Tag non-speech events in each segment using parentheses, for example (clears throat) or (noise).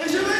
感谢微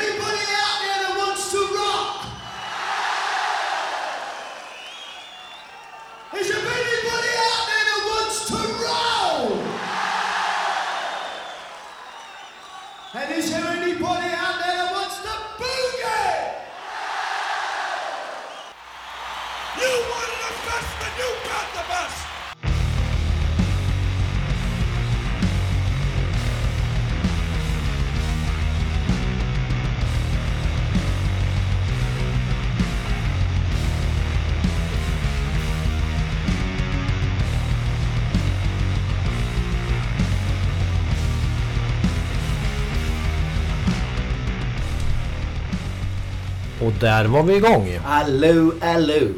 där var vi igång. Allo, allo.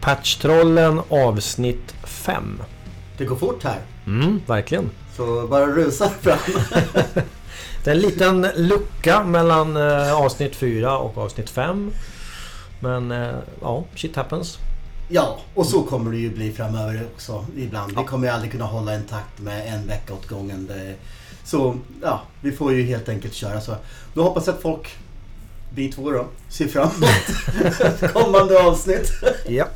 Patchtrollen avsnitt 5. Det går fort här. Mm, verkligen. Så bara rusa fram. (laughs) Det är en liten lucka mellan eh, avsnitt 4 och avsnitt 5. Men eh, ja, shit happens. ja, och så kommer det ju bli framöver också ibland. Vi kommer ju aldrig kunna hålla en takt med en vecka åt gången. Så ja, vi får ju helt enkelt köra så. Då hoppas jag att folk, vi två då, ser fram emot (laughs) kommande avsnitt. Ja.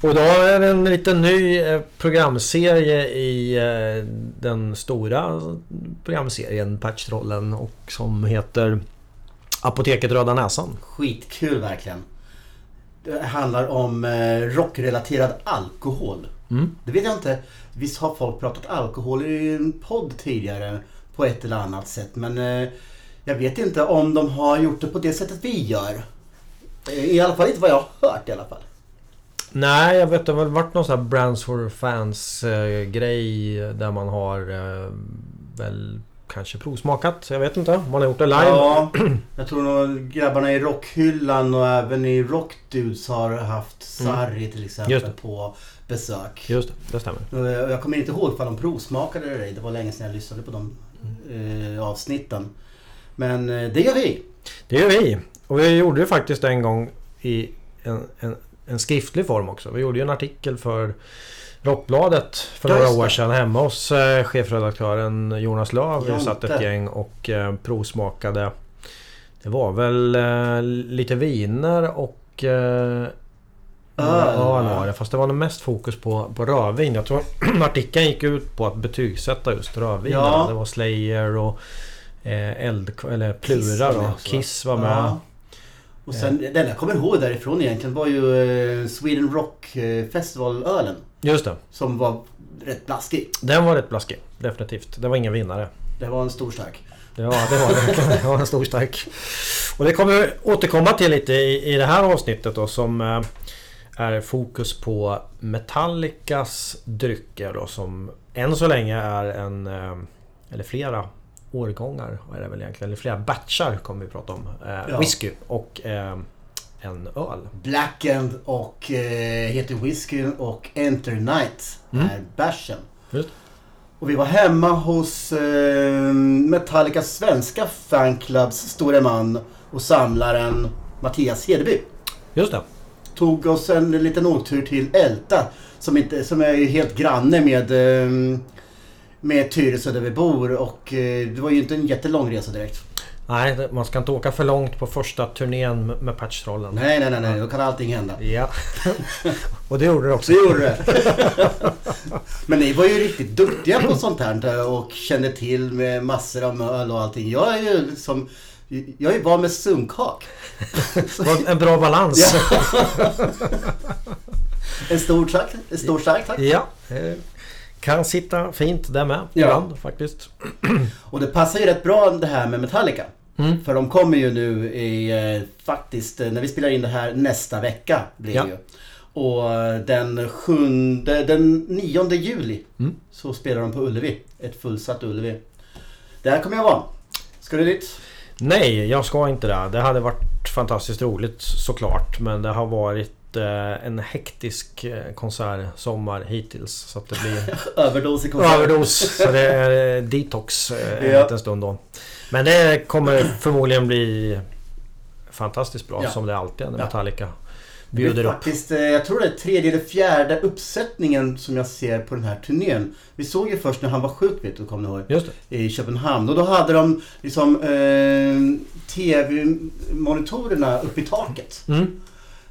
Och då är det en liten ny eh, programserie i eh, den stora programserien Patchtrollen och som heter Apoteket Röda Näsan. Skitkul verkligen. Det handlar om eh, rockrelaterad alkohol. Mm. Det vet jag inte. Visst har folk pratat alkohol i en podd tidigare på ett eller annat sätt. Men jag vet inte om de har gjort det på det sättet vi gör. Eh, I alla fall inte vad jag har hört i alla fall. Nej, jag vet det har väl varit någon sån här Brands for Fans eh, grej där man har eh, väl kanske provsmakat. Jag vet inte. Man har gjort det live. Ja, (clears throat) jag tror nog grabbarna i Rockhyllan och även i Rockdudes har haft Sarri till exempel på besök. Just det, det stämmer. Jag kommer inte ihåg ifall de provsmakade eller ej. Det var länge sedan jag lyssnade på de eh, avsnitten. Men eh, det gör vi. Det gör vi. Och vi gjorde ju faktiskt en gång i en, en, en skriftlig form också. Vi gjorde ju en artikel för Rockbladet för några år det. sedan hemma hos eh, chefredaktören Jonas Löv. Vi satt ett gäng och eh, provsmakade. Det var väl lite viner och Öl, öl va? var det. Fast det var nog mest fokus på, på rödvin. Jag tror (clears throat) artikeln gick ut på att betygsätta just rödvinerna. Ja. Det var Slayer och eld, eller Kiss Plura med då. Kiss var med. Ja. Och sen, den jag kommer ihåg därifrån egentligen var ju eh, Sweden Rock eh, Festival-ölen. Just det. Som var rätt blaskig. Den var rätt blaskig. Definitivt. Det var ingen vinnare. Det var en stor stark. Ja, det var det. (laughs) Det var en stor stark. Och det kommer vi återkomma till lite i, i det här avsnittet då som eh, är fokus på Metallicas drycker då som än så länge är en... eh, Eller flera årgångar är det väl egentligen. Eller flera batchar kommer vi prata om. Eh, Ja. Whisky och eh, en öl. Blackened och eh, heter whiskyn och Enter Night Mm. är bärsen. Och vi var hemma hos eh, Metallicas svenska fanclubs store man och samlaren Mattias Hedeby. Just det. Tog oss en liten åktur till Älta som, inte, som är helt granne med, eh, med Tyresö där vi bor och eh, det var ju inte en jättelång resa direkt. Nej, det- man ska inte åka för långt på första turnén med- Patchtrollen. Nej, nej, nej, nej, då kan allting hända. Ja. (laughs) och det gjorde det också. Så gjorde det. (laughs) Men ni var ju riktigt duktiga på sånt här och kände till med massor av öl och allting. Jag är ju som... Jag är van med sunkhak. (laughs) Det en bra balans. En stor tack. En stor stark tack. Ja. Kan sitta fint där med Ja. ibland faktiskt. (clears throat) Och det passar ju rätt bra det här med Metallica. Mm. För de kommer ju nu i, eh, faktiskt, eh, när vi spelar in det här nästa vecka blir det Ja. ju. Och eh, den sjunde, den 9 juli Mm. så spelar de på Ullevi. Ett fullsatt Ullevi. Där kommer jag vara. Ska du dit? Nej, jag ska inte det. Det hade varit fantastiskt roligt såklart. Men det har varit en hektisk eh, konsertsommar hittills. Så att det blir (laughs) Överdos i konsert. överdos. Så det är eh, detox eh, en Ja. liten stund då. Men det kommer förmodligen bli fantastiskt bra Ja. som det alltid är när Ja. Metallica Det är bjuder upp. faktiskt, eh, jag tror det är tredje eller fjärde uppsättningen som jag ser på den här turnén. Vi såg ju först när han var sjuk, vet du, kommer ni ihåg? I Köpenhamn. Och då hade de liksom eh, TV-monitorerna uppe i taket. Mm.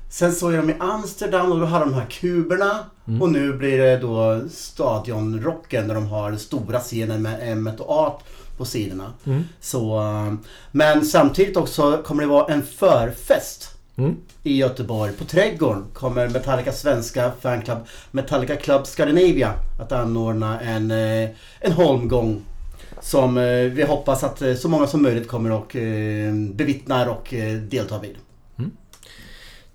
Sen såg jag dem i Amsterdam och då hade de här kuberna. Mm. Och nu blir det då stadionrocken där de har stora scenen med M och A på sidorna. Mm. Så, eh, men samtidigt också kommer det vara en förfest Mm. i Göteborg. På Trädgården kommer Metallicas svenska fanclub Metallica Club Scandinavia att anordna en, eh, en holmgång. Som eh, vi hoppas att så många som möjligt kommer och bevittnar och deltar vid.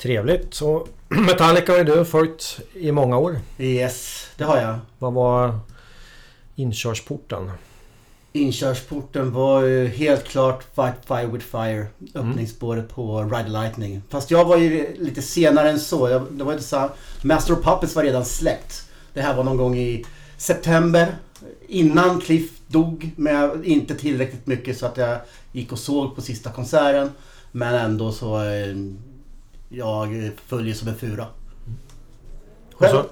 Trevligt. Så (clears throat) Metallica har du följt i många år. Yes, det har jag. Vad var inkörsporten? Inkörsporten var ju helt klart Fight Fire With Fire. Öppningsspåret på Ride Lightning. Fast jag var ju lite senare än så. Jag, det var inte så Master of Puppets var redan släppt. Det här var någon gång i september. Innan Cliff dog. Men inte tillräckligt mycket så att jag gick och såg på sista konserten. Men ändå så... Jag följer som en fura. Själv? så,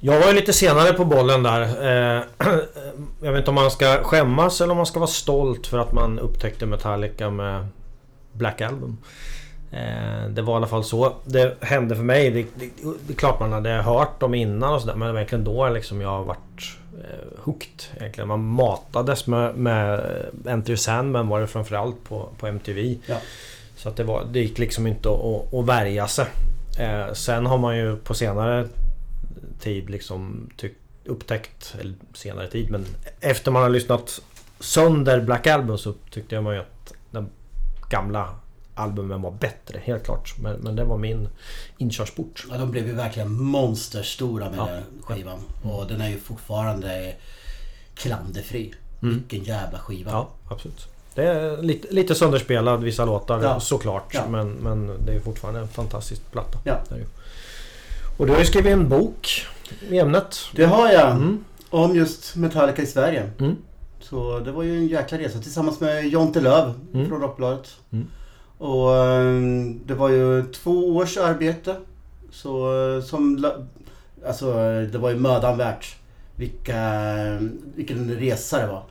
jag var ju lite senare på bollen där. Eh, (clears throat) Jag vet inte om man ska skämmas eller om man ska vara stolt för att man upptäckte Metallica med Black Album. Eh, Det var i alla fall så det hände för mig. Det, det, det är klart man hade hört dem innan och sådär men verkligen då liksom jag varit eh, hooked. Egentligen. Man matades med, med Enter Sandman var det framförallt på, på MTV. Ja. Så att det, var, det gick liksom inte att, att, värja sig. Eh, sen har man ju på senare tid liksom tyck, upptäckt, eller senare tid, men efter man har lyssnat sönder Black Album så tyckte jag man ju att den gamla albumen var bättre, helt klart. Men, men det var min inkörsport. Ja, de blev ju verkligen monsterstora med Ja. den skivan. Och den är ju fortfarande klanderfri. Vilken jävla skiva. Ja, absolut. Det är lite, lite sönderspelad vissa låtar Ja. såklart. Ja. Men, men det är fortfarande en fantastisk platta. Ja. Och du har ju skrivit en bok i ämnet. Det har jag. Mm. Om just Metallica i Sverige. Mm. Så det var ju en jäkla resa tillsammans med Jonte Löv Mm. från Rockbladet. Mm. Och eh, det var ju två års arbete. Så eh, som... Alltså det var ju mödan värt. Vilka, vilken resa det var.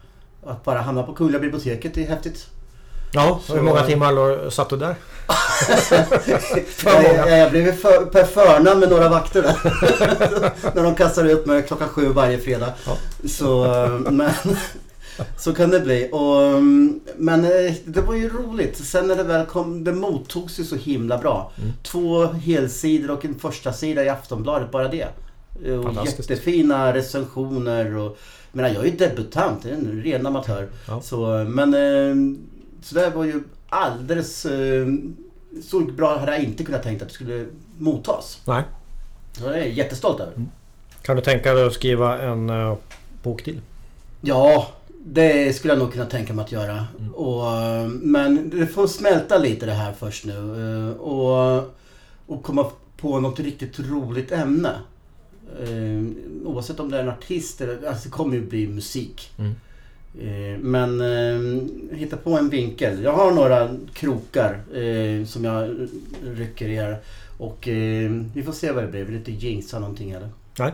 Att bara hamna på Kungliga biblioteket är häftigt. Ja, Så- hur många timmar satt du där? (laughs) jag, jag, jag blev för, per förnamn med några vakter där. (laughs) När de kastade upp mig klockan sju varje fredag. Ja. Så, eh, men, (laughs) så kan det bli. Och, mm, men eh, det var ju roligt. Sen när det väl kom, det mottogs ju så himla bra. Mm. Två helsidor och en första sida i Aftonbladet, bara det. Och Fantastiskt. jättefina recensioner. Och, jag menar, jag är ju debutant, jag är en ren amatör. Ja. Så, men eh, så det var ju alldeles... eh, Så bra hade jag inte kunnat tänkt att det skulle mottas. Nej. Så det är jag jättestolt över. Kan du tänka dig att skriva en uh, bok till? Ja, det skulle jag nog kunna tänka mig att göra. Och, eh, men det får smälta lite det här först nu. eh, Och, och komma på något riktigt roligt ämne. Eh, Oavsett om det är en artist eller... Alltså det kommer ju bli musik. Mm. Eh, Men eh, hitta på en vinkel. Jag har några krokar eh, som jag rycker i här. Och eh, vi får se vad det blir. Vi vill inte jinxa någonting heller. Nej.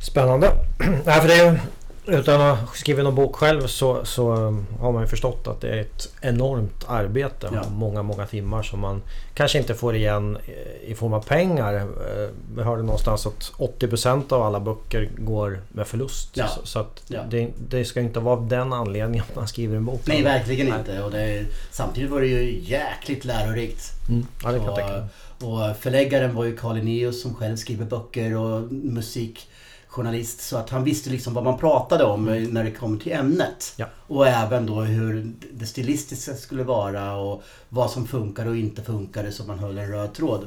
Spännande. (clears throat) Nej, för det är, utan att ha skrivit någon bok själv så, så um, har man ju förstått att det är ett enormt arbete. Ja. Många, många timmar som man kanske inte får igen eh, i form av pengar. Eh, Vi hörde någonstans att 80% av alla böcker går med förlust. Ja. Så, så Ja. det, det ska inte vara av den anledningen att man skriver en bok. Nej, verkligen Nej. inte. Och det, samtidigt var det ju jäkligt lärorikt. Mm. Ja, det kan jag tänka och förläggaren var ju Carl Linnaeus som själv skriver böcker och musikjournalist. Så att han visste liksom vad man pratade om eh, när det kom till ämnet. Ja. Och även då hur det stilistiska skulle vara och vad som funkar och inte funkade så man höll en röd tråd.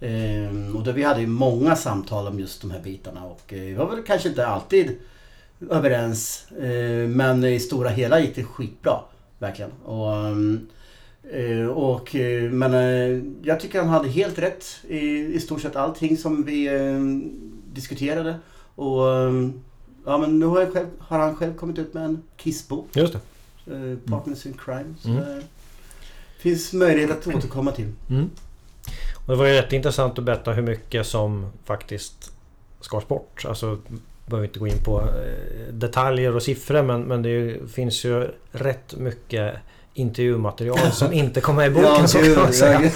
Ehm, och då vi hade ju många samtal om just de här bitarna och eh, vi var väl kanske inte alltid överens. Eh, men i stora hela gick det skitbra. Verkligen. Och, ehm, eh, och, men jag tycker han hade helt rätt i, i stort sett allting som vi diskuterade. Och ehm, ja, men nu har, jag själv, har han själv kommit ut med en Kissbok. Just det. Eh, Partners in Crime. Så Mm. det finns möjlighet att återkomma till. Mm. Och det var ju rätt intressant att berätta hur mycket som faktiskt skars bort. Alltså, behöver inte gå in på eh, detaljer och siffror men, men det finns ju rätt mycket intervjumaterial (laughs) som inte kommer med i boken. så kan man säga.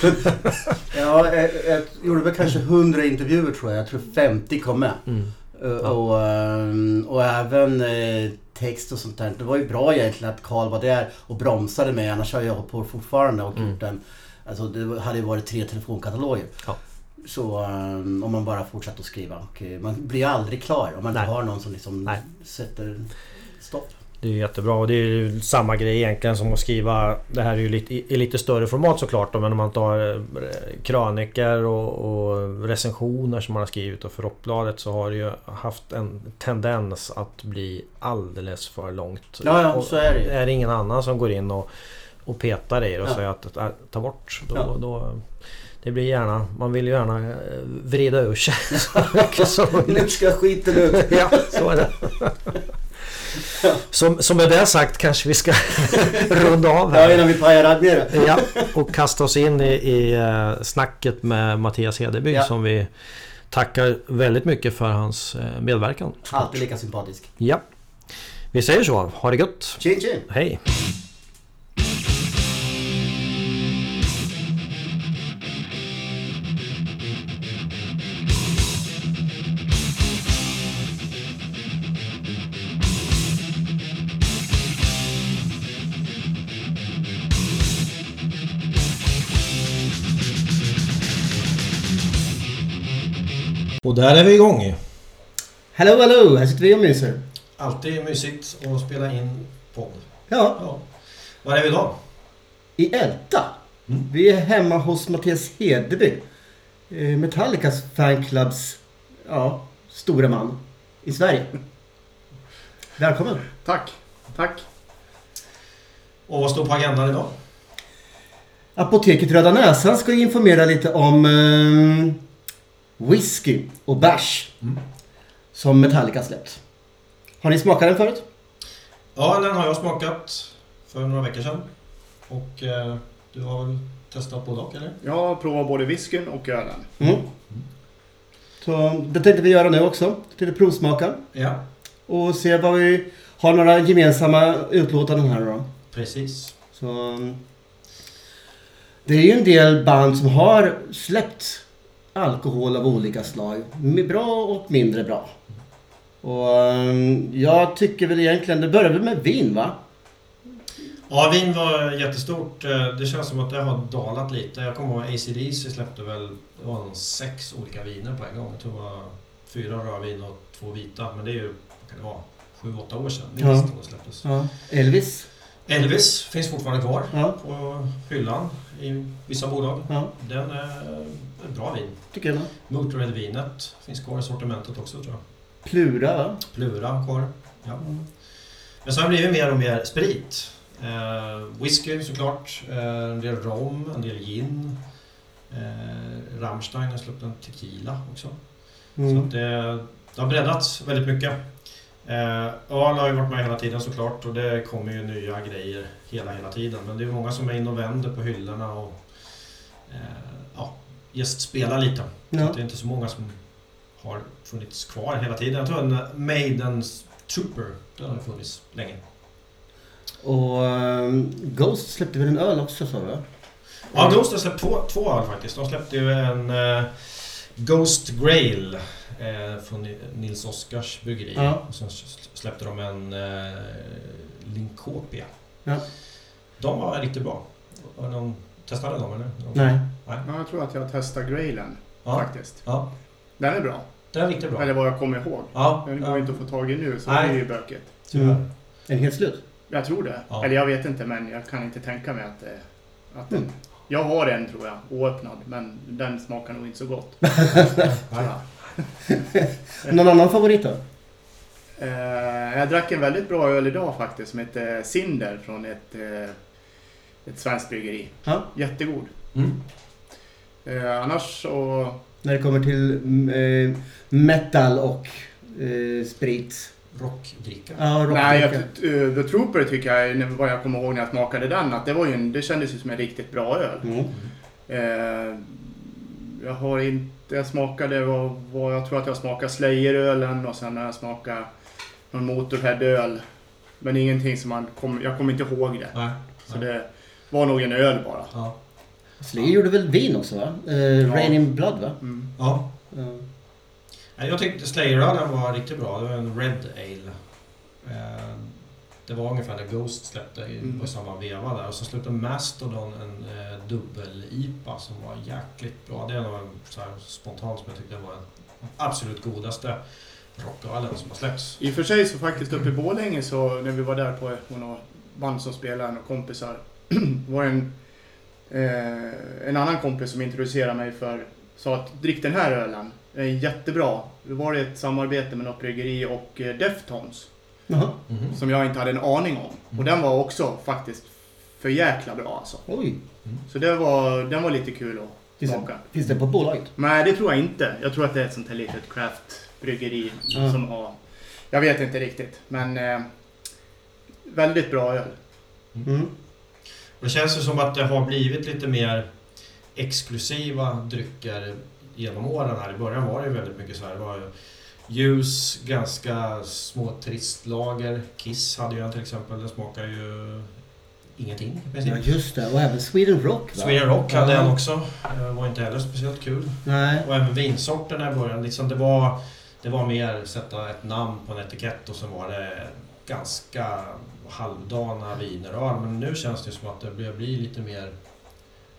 ja, jag, jag gjorde väl kanske 100 intervjuer tror jag. Jag tror 50 kom med. Mm. Uh, och, ehm, och även eh, text och sånt där. Det var ju bra egentligen att Karl var där och bromsade mig. Annars har jag hållit på fortfarande och Mm. gjort en... Alltså det hade ju varit tre telefonkataloger. Ja. Så ehm, om man bara fortsatte att skriva. Och, eh, man blir aldrig klar om man inte har någon som liksom Nej. sätter stopp. Det är jättebra och det är ju samma grej egentligen som att skriva Det här är ju lite, i lite större format såklart då, men om man tar eh, krönikor och, och recensioner som man har skrivit och för Rockbladet så har det ju haft en tendens att bli alldeles för långt. Ja, ja, Och så är det ju. Är det ingen annan som går in och, och petar i det och Ja. säger att ta bort då, Ja. då Det blir gärna Man vill ju gärna eh, vrida ur sig (laughs) så mycket som möjligt. (laughs) Nu ska skiten ut. (laughs) Ja, så är det. Som, som med det sagt kanske vi ska runda av Ja, här. innan vi pajar det. Ja, och kasta oss in i, i eh, snacket med Mattias Hedeby Ja. som vi tackar väldigt mycket för hans eh, medverkan. Alltid lika sympatisk. Ja. Vi säger så. Ha det gött. Tjing tjing! Hej! Och där är vi igång. Hallå hallå! Här sitter vi och myser. Alltid mysigt att spela in podd. Ja, Ja. Var är vi idag? i Älta. Mm. Vi är hemma hos Mattias Hedeby. Eh, Metallicas fanclubs ja, stora man i Sverige. Välkommen! Tack, tack. Och vad står på agendan idag? Apoteket Röda Näsan ska informera lite om eh, whisky och bärs. Mm. Som Metallica släppt. Har ni smakat den förut? Ja, den har jag smakat för några veckor sedan. Och eh, du har väl testat både och eller? Jag har provat både whiskyn och ölen. Mm. Så det tänkte vi göra nu också. Till provsmaka. Ja, Och se vad vi har några gemensamma utlåtanden här då. precis. Så, um, det är ju en del band som har släppt alkohol av olika slag. Bra och mindre bra. Och um, jag tycker väl egentligen, det börjar väl med vin va? Ja, vin var jättestort. Eh, Det känns som att det har dalat lite. Jag kommer ihåg ACDC släppte väl det var sex olika viner på en gång. Jag tror det var fyra rödvin och två vita. Men det är ju, vad kan det vara, sju, åtta år sedan minst ja. det släpptes. Ja. Elvis? Elvis finns fortfarande kvar Ja, på hyllan i vissa bolag. ja Den är bra vin. tycker jag. med. Motorhead-vinet finns kvar i sortimentet också tror jag. Plura va? Plura kvar. Ja. Mm. Men så har det blivit mer och mer sprit. Eh, whisky såklart, eh, en del rom, en del gin. Eh, Rammstein har släppt en tequila också. Så Mm. att det, det har breddats väldigt mycket. Eh, öl har ju varit med hela tiden såklart och det kommer ju nya grejer hela, hela tiden. Men det är många som är inne och vänder på hyllorna och eh, ja, just spelar lite. Ja. att det är inte så många som har funnits kvar hela tiden. Jag tror en Maidens Trooper, den har funnits länge. Och um, Ghost släppte väl en öl också sa du? Ja, Ghost har släppt två, två öl faktiskt. De släppte ju en eh, Ghost Grail eh, från Ni- Nils Oskars bryggeri. Ja. Och sen släppte de en eh, Linkopia. Ja. De var riktigt bra. Har någon testade dem eller? Nej. Ja, jag tror att jag testar Graylen Ja. faktiskt. ja, Den är bra. den är riktigt bra. Eller vad jag kommer ihåg. Ja, Den går ja, inte att få tag i nu så Nej. det är ju bökigt. tyvärr. Mm. Är den helt slut? Jag tror det. Ja. Eller jag vet inte men jag kan inte tänka mig att, det, att den... Mm. Jag har en tror jag, oöppnad. Men den smakar nog inte så gott. (laughs) Nej. (laughs) Någon annan favorit då? Eh, jag drack en väldigt bra öl idag faktiskt som heter Cinder från ett, eh, ett svenskt bryggeri. Ja. Jättegod. Mm. Eh, annars så... När det kommer till eh, metal och eh, sprit. Rockdricka. Ja, Nej, jag, rockdricka. eh, The Trooper tycker jag, när- vad jag kommer ihåg när jag smakade den, att det, var ju en, det kändes ju som en riktigt bra öl. Mm. Eh, jag har inte... Jag smakade vad, vad jag tror att jag smakade Slayer-ölen och sen har jag smakat någon Motorhead-öl. Men ingenting som man... Kom, jag kommer inte ihåg det. Nej. Så det var nog en öl bara. Ja. Slayer gjorde väl vin också va? Eh, Ja. Rain in Blood va? Mm. ja. Nej, Jag tyckte Slayer-ölen var riktigt bra. Det var en Red Ale. Eh, Det var ungefär när Ghost släppte i- Mm. på samma veva där. Och så släppte Mastodon en eh, dubbel-IPA som var jäkligt bra. Det en så här spontant som jag tyckte var den absolut godaste rockölen som har släppts. I och för sig så faktiskt uppe i Borlänge så när vi var där på något band som spelade och kompisar. (clears throat) var en, eh, en annan kompis som introducerade mig för sa att drick den här ölen. Den är jättebra. Det var ett samarbete med något bryggeri och eh, Deftones. Jaha. Mhm. Som jag inte hade en aning om. Och den var också faktiskt för jäkla bra alltså. Oj. Så det var, den var lite kul att Finns smaka. det, finns det på bolaget? Nej, det tror jag inte. Jag tror att det är ett sånt här litet craft-bryggeri Ja. som har... Jag vet inte riktigt, men... Eh, väldigt bra öl. Mm. Det känns ju som att det har blivit lite mer exklusiva drycker genom åren här. I början var det ju väldigt mycket så här. Det var ju ljus, ganska små tristlager. Kiss hade en till exempel. Det smakar ju ingenting. Ja just det. Och även Sweden Rock va? Sweden Rock hade Ja. en också. Det var inte heller speciellt kul. Nej. Och även vinsorterna i början. Liksom det, var, det var mer sätta ett namn på en etikett och så var det ganska halvdana viner och öl. Men nu känns det som att det börjar bli lite mer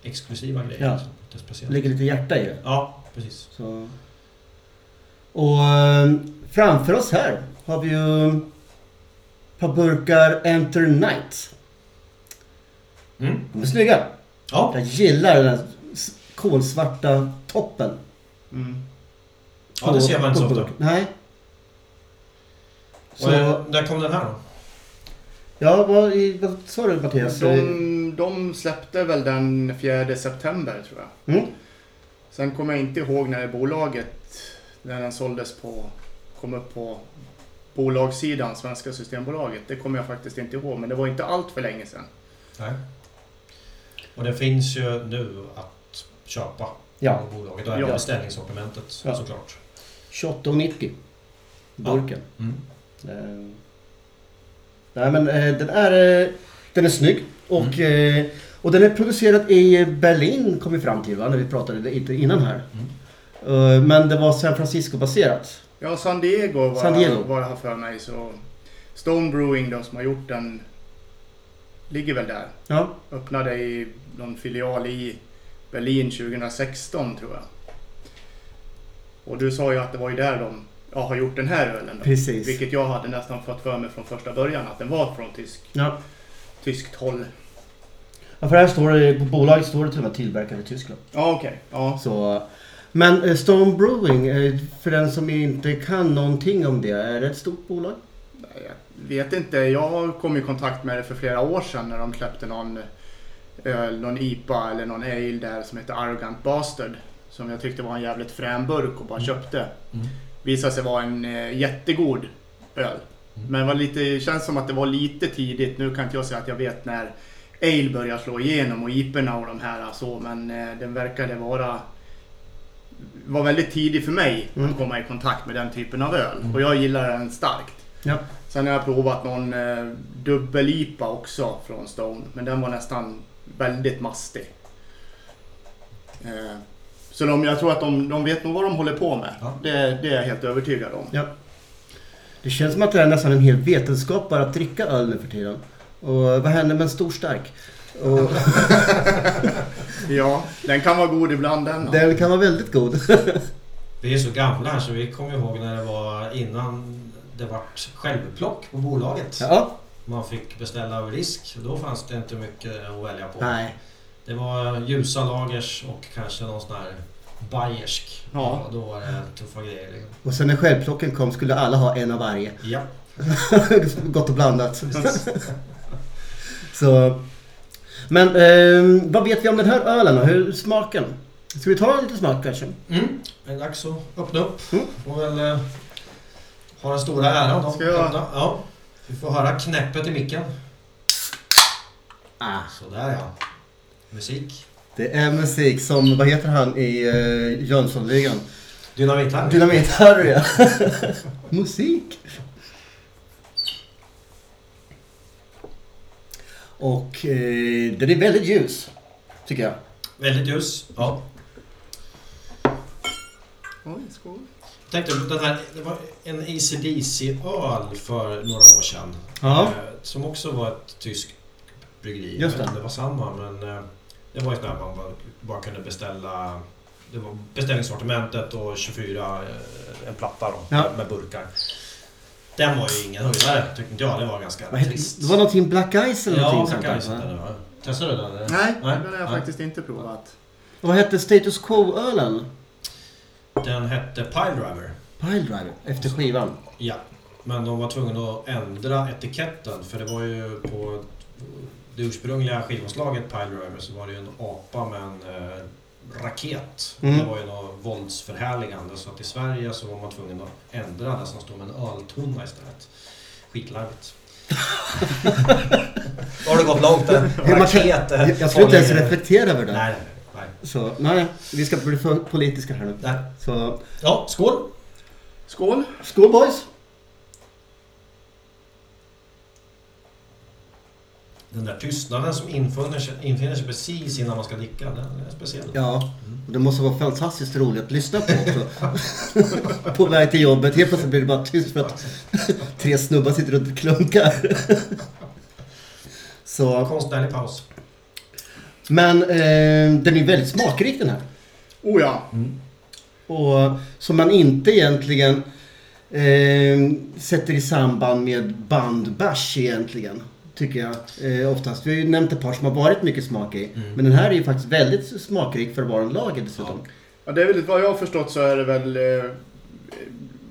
exklusiva grejer. Ja. liksom. Lite speciellt. Lägger lite hjärta i det. Ja, precis. Så. Och eh, framför oss här har vi ju ett par burkar Enter Night. Mm. De är snygga. Ja. Jag gillar den här kolsvarta toppen. Mm. ja, det ser man inte så ofta. Nej. Och, Så, eh, när kom den här då? Ja, vad, vad sa du Mattias? De, de släppte väl den 4 september tror jag. Mm. Sen kommer jag inte ihåg när bolaget, när den såldes på, kom upp på bolagssidan, Svenska Systembolaget. Det kommer jag faktiskt inte ihåg, men det var inte allt för länge sedan. Nej. Och det finns ju nu att köpa Ja, på bolaget och även Ja. beställningssortimentet Ja. såklart. 28,90. Burken. Mm. Nej men eh, den är, eh, den är snygg. Och, Mm. eh, och den är producerad i Berlin kom vi fram till va? När vi pratade lite innan här. Mm. Men det var San Francisco baserat. Ja, San Diego var, San Diego. var jag har för mig. Så Stone Brewing då, som har gjort den, ligger väl där. Ja. Öppnade i någon filial i Berlin 2016 tror jag. Och du sa ju att det var ju där de ja, har gjort den här ölen. Då. Precis. Vilket jag hade nästan fått för mig från första början att den var från tysk, Ja. tyskt håll. ja för här står det, på bolaget står det till och med tillverkad i Tyskland. Ja, okej. Ja. Så, men eh, Stone Brewing, eh, för den som inte kan någonting om det, är det ett stort bolag? Jag vet inte. Jag kom i kontakt med det för flera år sedan när de släppte någon öl, någon IPA eller någon ale där som heter Arrogant Bastard. Som jag tyckte var en jävligt frän burk och bara köpte. Mm. Visade sig vara en eh, jättegod öl. Mm. Men var lite, känns som att det var lite tidigt. Nu kan inte jag säga att jag vet när ale börjar slå igenom och IPorna och de här så. Men eh, den verkade vara var väldigt tidig för mig Mm. att komma i kontakt med den typen av öl. Mm. Och jag gillar den starkt. Ja. Sen har jag provat någon eh, dubbel-IPA också från Stone. Men den var nästan väldigt mastig. Eh, så de, jag tror att de, de vet nog vad de håller på med. Ja. Det, det är jag helt övertygad om. Ja. Det känns som att det är nästan en hel vetenskap bara att dricka öl nu för tiden. Och vad händer med en stor stark? Och (laughs) Ja, den kan vara god ibland den. den kan vara väldigt god. (laughs) Vi är så gamla här så vi kommer ihåg när det var innan det vart självplock på bolaget. Ja. Man fick beställa över risk. Då fanns det inte mycket att välja på. Nej. Det var ljusa lagers och kanske någon sån här bayersk. Ja. Då var det tuffa grejer. Liksom. Och sen när självplocken kom skulle alla ha en av varje. Ja. (laughs) Gott och blandat. (laughs) Så. Men eh, vad vet vi om den här ölen då? Hur smaken? Ska vi ta en liten smak kanske? Mm. Det är dags att öppna upp. Mm. Får väl eh, ha den stora äran Ska jag- öppna. Ja. Vi får höra knäppet i micken. Ah. Sådär ja. Musik. Det är musik som, vad heter han i uh, Jönssonligan? Dynamit-Harry. Dynamit-Harry ja. (laughs) Musik. Och eh, den är väldigt ljus. Tycker jag. Väldigt ljus. Ja. Oj, skål. Tänkte på den här, det var en ACDC-öl för några år sedan. Ja. Eh, som också var ett tyskt bryggeri. Just Jag vet det. inte om det var samma men eh, det var ju sådär man bara, bara kunde beställa det var beställningssortimentet och 24 eh, en platta då Ja. med, burkar. Den var ju ingen höjdare tyckte inte jag. Det var ganska Vad trist. det var någonting Black Ice eller Ja, någonting Black sånt där, va? Testade du den? eller? Nej, Nej. den har jag Nej. faktiskt inte provat. Och Vad hette Status Quo-ölen? Den hette Piledriver. Piledriver, efter skivan. Ja. Men de var tvungna att ändra etiketten för det var ju på det ursprungliga skivomslaget Piledriver så var det ju en apa med en eh, raket. Mm. Det var ju något våldsförhärligande så att i Sverige så var man tvungen att ändra det som stod med en öltunna istället. Skitlarvigt. Då (laughs) har det gått långt. En Hur man kan- raket. eh, Jag skulle inte ens reflektera över det. Nej, nej, Så, nej, vi ska bli för politiska här nu. nej. Så, Ja, skål! Skål! skål boys! Den där tystnaden som infinner sig, infinner sig precis innan man ska dricka, den är speciell. Ja, och det måste vara fantastiskt roligt att lyssna på också. (laughs) på väg till jobbet, helt plötsligt blir det bara tyst för att (laughs) tre snubbar sitter runt och klunkar. (laughs) Så, Konstnärlig paus. men eh, den är väldigt smakrik den här. Oh ja. Och som man inte egentligen eh, sätter i samband med bandbash egentligen. Tycker jag eh, oftast. Vi har ju nämnt ett par som har varit mycket smak i. Mm. Men den här är ju faktiskt väldigt smakrik för att vara en lager dessutom. ja. Det är väl vad jag har förstått så är det väl eh,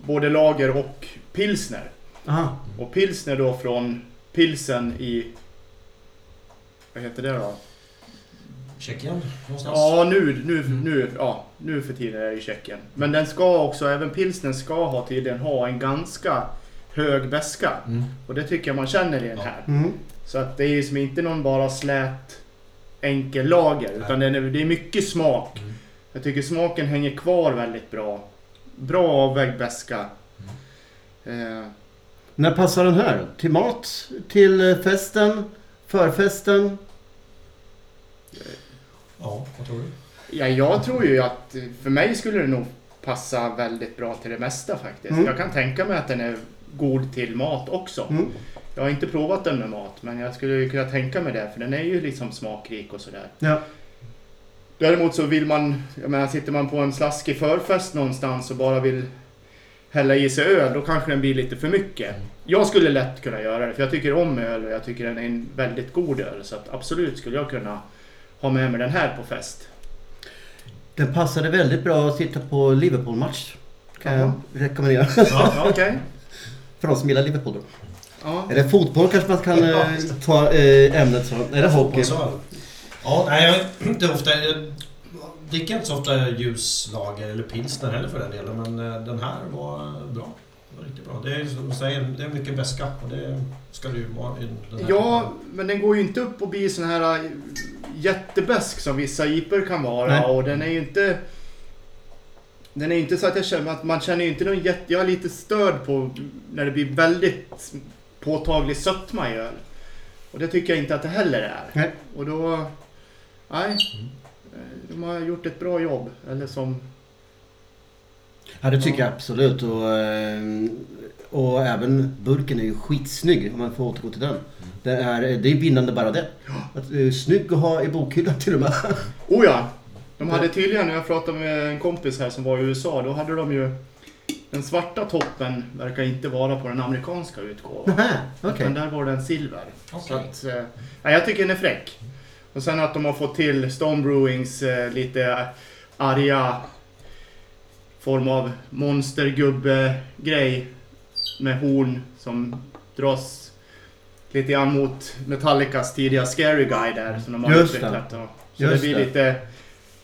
både lager och pilsner. Aha. Och pilsner då från pilsen i... Vad heter det då? Tjeckien någonstans? Ja, nu, nu, nu, ja, nu för tiden är det i Tjeckien. Men den ska också, även pilsnen ska ha tydligen ha en ganska hög beska. Mm. Och det tycker jag man känner i den här. Mm. Så att det är ju som inte någon bara slät enkel lager. Utan den är, det är mycket smak. Mm. Jag tycker smaken hänger kvar väldigt bra. Bra avvägd beska. Eh, När passar den här? Till mat? Till eh, festen? Förfesten? Ja, vad tror du? ja, jag tror ju att för mig skulle det nog passa väldigt bra till det mesta faktiskt. Mm. Jag kan tänka mig att den är god till mat också. Mm. Jag har inte provat den med mat, men jag skulle kunna tänka mig det. För den är ju liksom smakrik och sådär. Ja. Däremot så vill man, jag menar sitter man på en slaskig förfest någonstans och bara vill hälla i sig öl, då kanske den blir lite för mycket. Jag skulle lätt kunna göra det, för jag tycker om öl och jag tycker den är en väldigt god öl. Så att absolut skulle jag kunna ha med mig den här på fest. Den passade väldigt bra att sitta på Liverpool-match. Kan jag rekommendera. Ja, okej. För de som gillar Liverpool då. Ja. Är det fotboll kanske man kan eh, ta eh, ämnet så. Är det hockey? Ja, nej, jag inte ofta... Jag dricker inte så ofta ljuslager eller pilsner heller för den delen. Men eh, den här var bra. Var riktigt bra. Det är som du säger, det är mycket beska och det ska det ju vara i den här Ja, men den går ju inte upp och blir sån här äh, jättebäsk som vissa IPor kan vara. Nej. Och den är ju inte... Den är inte så att jag känner att man känner ju inte någon jätte... Jag är lite störd på när det blir väldigt påtaglig sötma i öl. Och det tycker jag inte att det heller är. Nej. Och då... Nej. De har gjort ett bra jobb. Eller som... Ja det tycker jag absolut. Och, eh, och även burken är ju skitsnygg om man får återgå till den. Det är, det är vinnande bara det. Att, eh, snygg att ha i bokhyllan till och med. Oh ja! De hade tydligen, när jag pratade med en kompis här som var i USA, då hade de ju... Den svarta toppen verkar inte vara på den amerikanska utgåvan. Okej. Utan där var den silver. Så Okej. att, eh, ja, jag tycker den är fräck. Och sen att de har fått till Stone Brewings eh, lite arga form av monstergubbe-grej med horn som dras lite grann mot Metallicas tidiga Scary Guy där som de har Just det. utvecklat. Och, så Just det blir det. lite...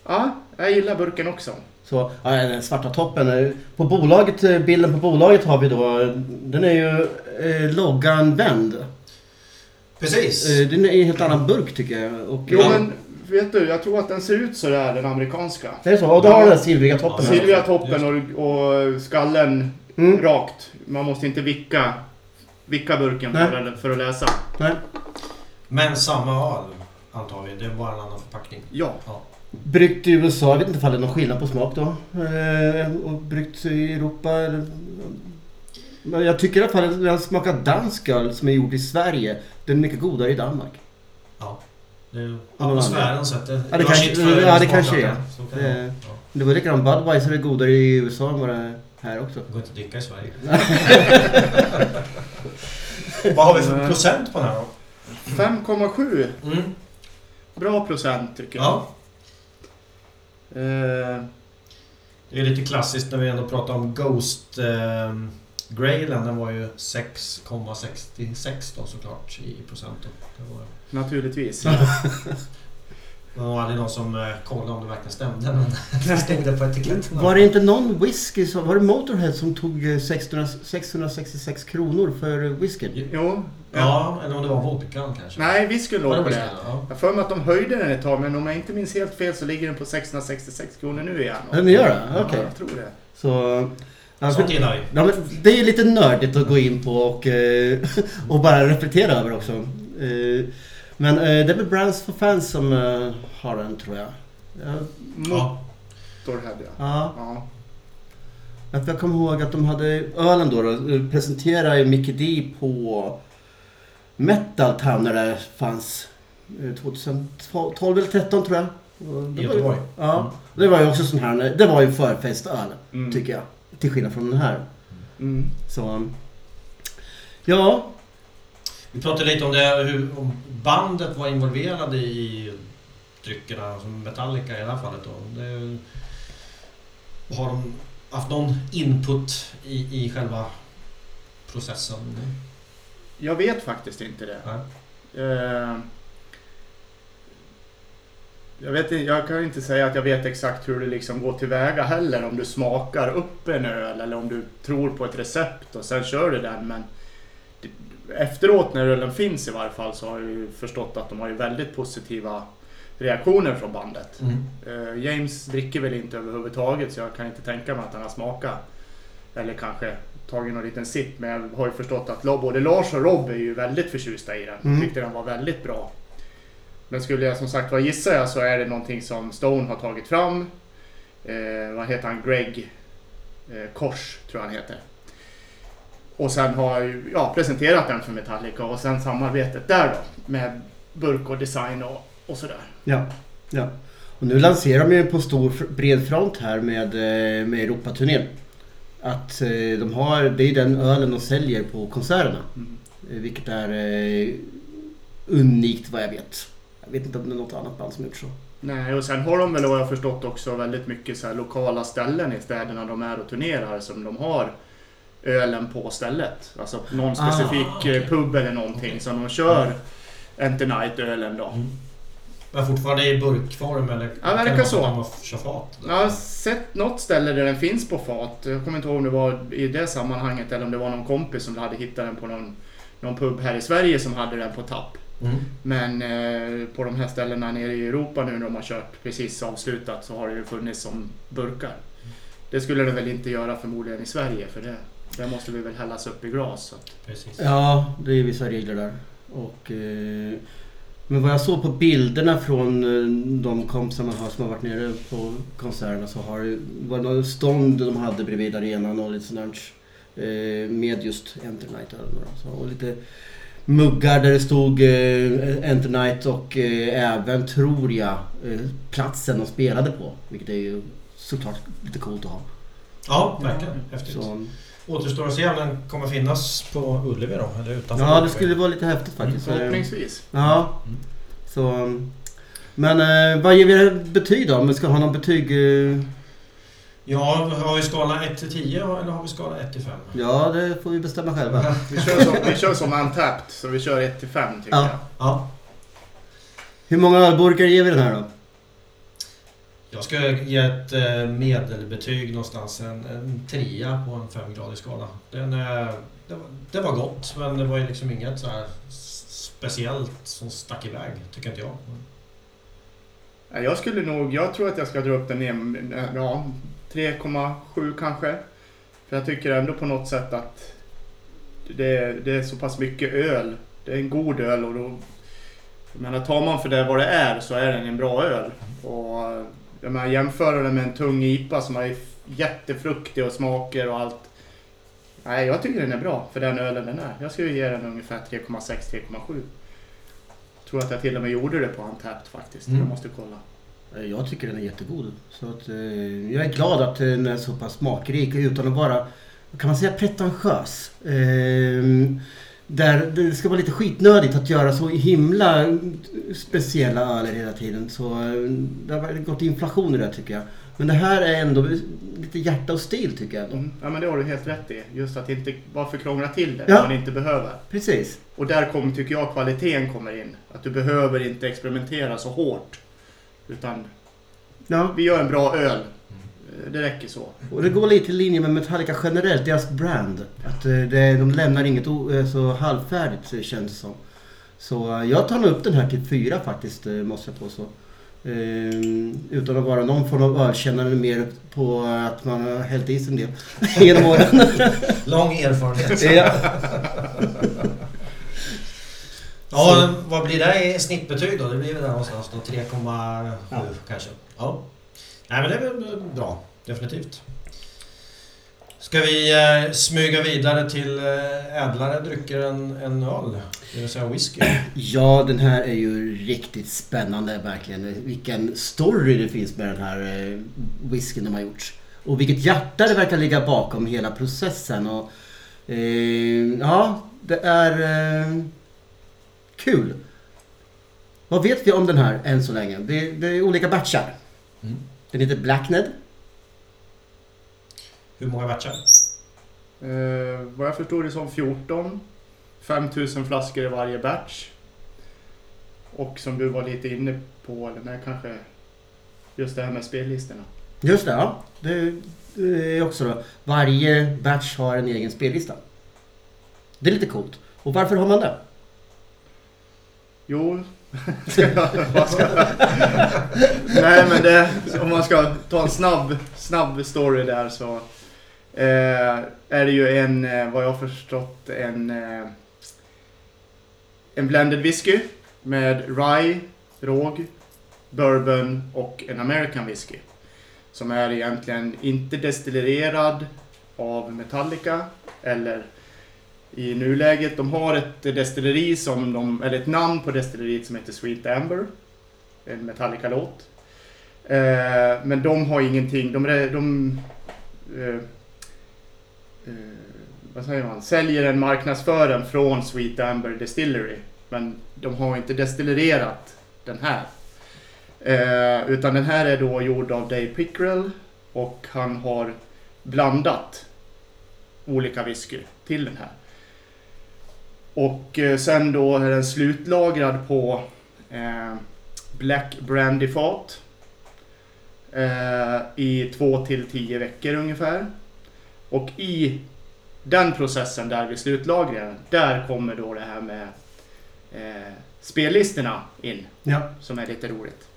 Ja, jag gillar burken också. Så, ja, den svarta toppen. På bolaget, bilden på bolaget har vi då, den är ju eh, loggan vänd. Precis. Eh, den är en helt annan burk tycker jag. Och, Jo eh, men vet du, jag tror att den ser ut sådär, den amerikanska. Det är så? Och då har den silvriga toppen här. Silvriga toppen och, och skallen Mm. rakt. Man måste inte vicka, vicka burken Nej. för, att- för att läsa. Nej. Men samma öl antar vi. Det är bara en annan förpackning. Ja. Bryggt i USA, jag vet inte om det är någon skillnad på smak då. Eh, och bryggt i Europa. Eller, men jag tycker i alla fall att den smakar dansk öl som är gjord i Sverige. Den är mycket godare i Danmark. Ja. Det är atmosfären sätter... Ja, det kanske- ja, det kanske är. Så kan Det- det ja. Det var likadant, Budweiser är godare i USA än vad det är här också. Det går inte att dricka i Sverige. (laughs) Vad har vi för procent på den här då? 5,7. Mm. Bra procent tycker jag. Ja. Eh, Det är lite klassiskt när vi ändå pratar om Ghost eh, Graylen. Den var ju 6,66 då såklart i procent. Då. Det var, naturligtvis. (laughs) det var aldrig någon som eh, kollade om det verkligen stämde men (laughs) det stod på etiketten. (laughs) Var det inte någon whisky som... Var det Motorhead som tog eh, 600, 666 kronor för whiskyn? Jo. Ja, eller om det var vodkan kanske. Nej, whiskyn låg på det. Ja. Jag har för mig att de höjde den ett tag, men om jag inte minns helt fel så ligger den på 666 kronor nu igen. Ja, ni gör det? Okej. Ja, jag tror det. Så... Ja, Sånt för, gillar vi. ja, men det är lite nördigt att gå in på och, eh, (laughs) och bara reflektera över också. Eh, Men eh, det är väl Brands for Fans som eh, har den tror jag. Ja. Ja. Motorhead, ja. ja. ja. Ja, för Jag kommer ihåg att de hade ölen då, då eh, presenterade Mickey D på Metal Town när det fanns eh, 2012 eller 13 tror jag. Och det var I ju- Göteborg. Ja, det var ju också sån här, det var ju förfestöl Mm. tycker jag. Till skillnad från den här. Mm. Så... Ja, Vi pratade lite om det, hur om bandet var involverade i dryckerna, som Metallica i det här fallet då. Det, har de haft någon input i, i själva processen? Jag vet faktiskt inte det. Nej. Eh, jag, vet, jag kan inte säga att jag vet exakt hur du liksom går tillväga heller. Om du smakar upp en öl eller om du tror på ett recept och sen kör du den. Men det- efteråt när ölen finns i varje fall så har jag ju förstått att de har ju väldigt positiva reaktioner från bandet. Mm. Eh, James dricker väl inte överhuvudtaget så jag kan inte tänka mig att han har smakat. Eller kanske tagit någon liten sipp. Men jag har ju förstått att både Lars och Rob är ju väldigt förtjusta i den. Mm. Tyckte den var väldigt bra. Men skulle jag som sagt vad gissa jag så är det någonting som Stone har tagit fram. Eh, vad heter han? Greg eh, Kors tror jag han heter. Och sen har ju, ja, presenterat den för Metallica och sen samarbetet där då. Med burk och design och, och sådär. ja, ja. Och nu lanserar de ju på stor bred front här med, eh, med Europaturnén. Att eh, de har, det är den ölen de säljer på konserterna. Mm. Eh, Vilket är unikt vad jag vet. Jag vet inte om det är något annat band som gjort så. Nej, och sen har de väl vad jag förstått också väldigt mycket så här lokala ställen i städerna de är och turnerar som de har ölen på stället. Alltså någon Ah, specifik okej. eh, pub eller någonting Okej. som de kör Enter Night-ölen då. Mm. Men fortfarande i burkform eller? Ja, kan verkar så. kör fat? Jag har sett något ställe där den finns på fat. Jag kommer inte ihåg om det var i det sammanhanget eller om det var någon kompis som hade hittat den på någon, någon pub här i Sverige som hade den på tapp. Mm. Men eh, på de här ställena nere i Europa nu när de har kört precis avslutat så har det ju funnits som burkar. Det skulle det väl inte göra förmodligen i Sverige för det, det måste vi väl hällas upp i glas. Precis. Ja, det är vissa regler där. Och, eh, men vad jag såg på bilderna från eh, de kompisarna har som har varit nere på konserterna så har det var det något stånd de hade bredvid arenan och lite sånt där, eh, med just Enter Night och lite muggar där det stod eh, Enter Night och eh, även, tror jag, platsen de spelade på. Vilket är ju såklart lite coolt att ha. Ja, verkligen. Häftigt. Så, Återstår att se om den kommer finnas på Ullevi då? Eller utanför ja, det skulle vara lite häftigt faktiskt. Eh, Förhoppningsvis. Ja. Mm. Så, men eh, vad ger vi det betyg då? Om vi ska ha någon betyg? Eh, Ja, har vi skala 1 till 10 eller har vi skala 1 till 5? ja, det får vi bestämma själva. Vi kör som, vi kör som Untapped, så vi kör 1 till 5 tycker Ja. jag. Ja. Hur många ölburkar ger vi den här då? Jag ska ge ett eh, medelbetyg någonstans. En, en trea på en femgradig skala. Den, eh, det, var, det var gott, men det var ju liksom inget så här speciellt som stack iväg, tycker inte jag. Jag skulle nog, jag tror att jag ska dra upp den ner, ja, 3,7 kanske. För jag tycker ändå på något sätt att det, det är så pass mycket öl. Det är en god öl och då, jag menar tar man för det vad det är så är den en bra öl. Och jag menar jämföra den med en tung IPA som är jättefruktig och smaker och allt. Nej, jag tycker den är bra för den ölen den är. Jag skulle ge den ungefär 3,6-3,7. Tror att jag till och med gjorde det på Untapped faktiskt. Mm. Jag måste kolla. Eh, Jag tycker den är jättegod. Så att, eh, jag är glad att den är så pass smakrik utan att vara, kan man säga, pretentiös. Eh, där det ska vara lite skitnödigt att göra så himla speciella öler hela tiden. Så eh, det har gått inflation i det tycker jag. Men det här är ändå lite hjärta och stil tycker jag. Mm. Ja men det har du helt rätt i. Just att inte varför krångla till det Ja. när man inte behöver. Precis. Och där kommer, tycker jag, kvaliteten kommer in. Att du behöver inte experimentera så hårt. Utan Ja. vi gör en bra öl. Det räcker så. Och det går lite i linje med Metallica generellt, deras brand. Att eh, det, de lämnar inget eh, så halvfärdigt känns det som. Så eh, jag tar nog upp den här till fyra faktiskt, måste jag påstå. Ehm, utan att vara någon form av ölkännare mer på att man har hällt i sig en del (laughs) genom åren. (laughs) Lång erfarenhet. (laughs) ja. Ja, vad blir det i snittbetyg då? Det blir väl där någonstans då 3,7 Ja. kanske. Ja. Nej men det är väl bra. Definitivt. Ska vi eh, smyga vidare till eh, ädlare drycker än, än öl? Det vill säga whisky. (clears throat) ja, den här är ju riktigt spännande verkligen. Vilken story det finns med den här eh, whiskyn de har gjort. Och vilket hjärta det verkar ligga bakom hela processen. Och, eh, ja, det är eh, kul. Vad vet vi om den här än så länge? Det, det är olika batchar. Mm. Den heter Blackned. Hur många batchar? Eh, vad jag förstår det som 14. 5000 flaskor i varje batch. Och som du var lite inne på, den här kanske... Just det här med spellistorna. Just det, ja. Det, det är också då. Varje batch har en egen spellista. Det är lite coolt. Och varför har man det? Jo, (laughs) ska jag, vad ska jag? Nej men det, om man ska ta en snabb, snabb story där så eh, är det ju en, eh, vad jag har förstått, en, eh, en blended whisky med rye, råg, bourbon och en American whisky. Som är egentligen inte destillerad av Metallica eller i nuläget. De har ett destilleri som de, eller ett namn på destilleriet som heter Sweet Amber. En Metallica-låt. Eh, men de har ingenting, de, de, de eh, eh, vad säger man, säljer en marknadsföring från Sweet Amber Distillery. Men de har inte destillerat den här. Eh, utan den här är då gjord av Dave Pickrell och han har blandat olika whisky till den här. Och eh, sen då är den slutlagrad på eh, Black Brandy-fat. Eh, I två till tio veckor ungefär. Och i den processen där vid slutlagringen, där kommer då det här med eh, spellistorna in. Ja. Som är lite roligt.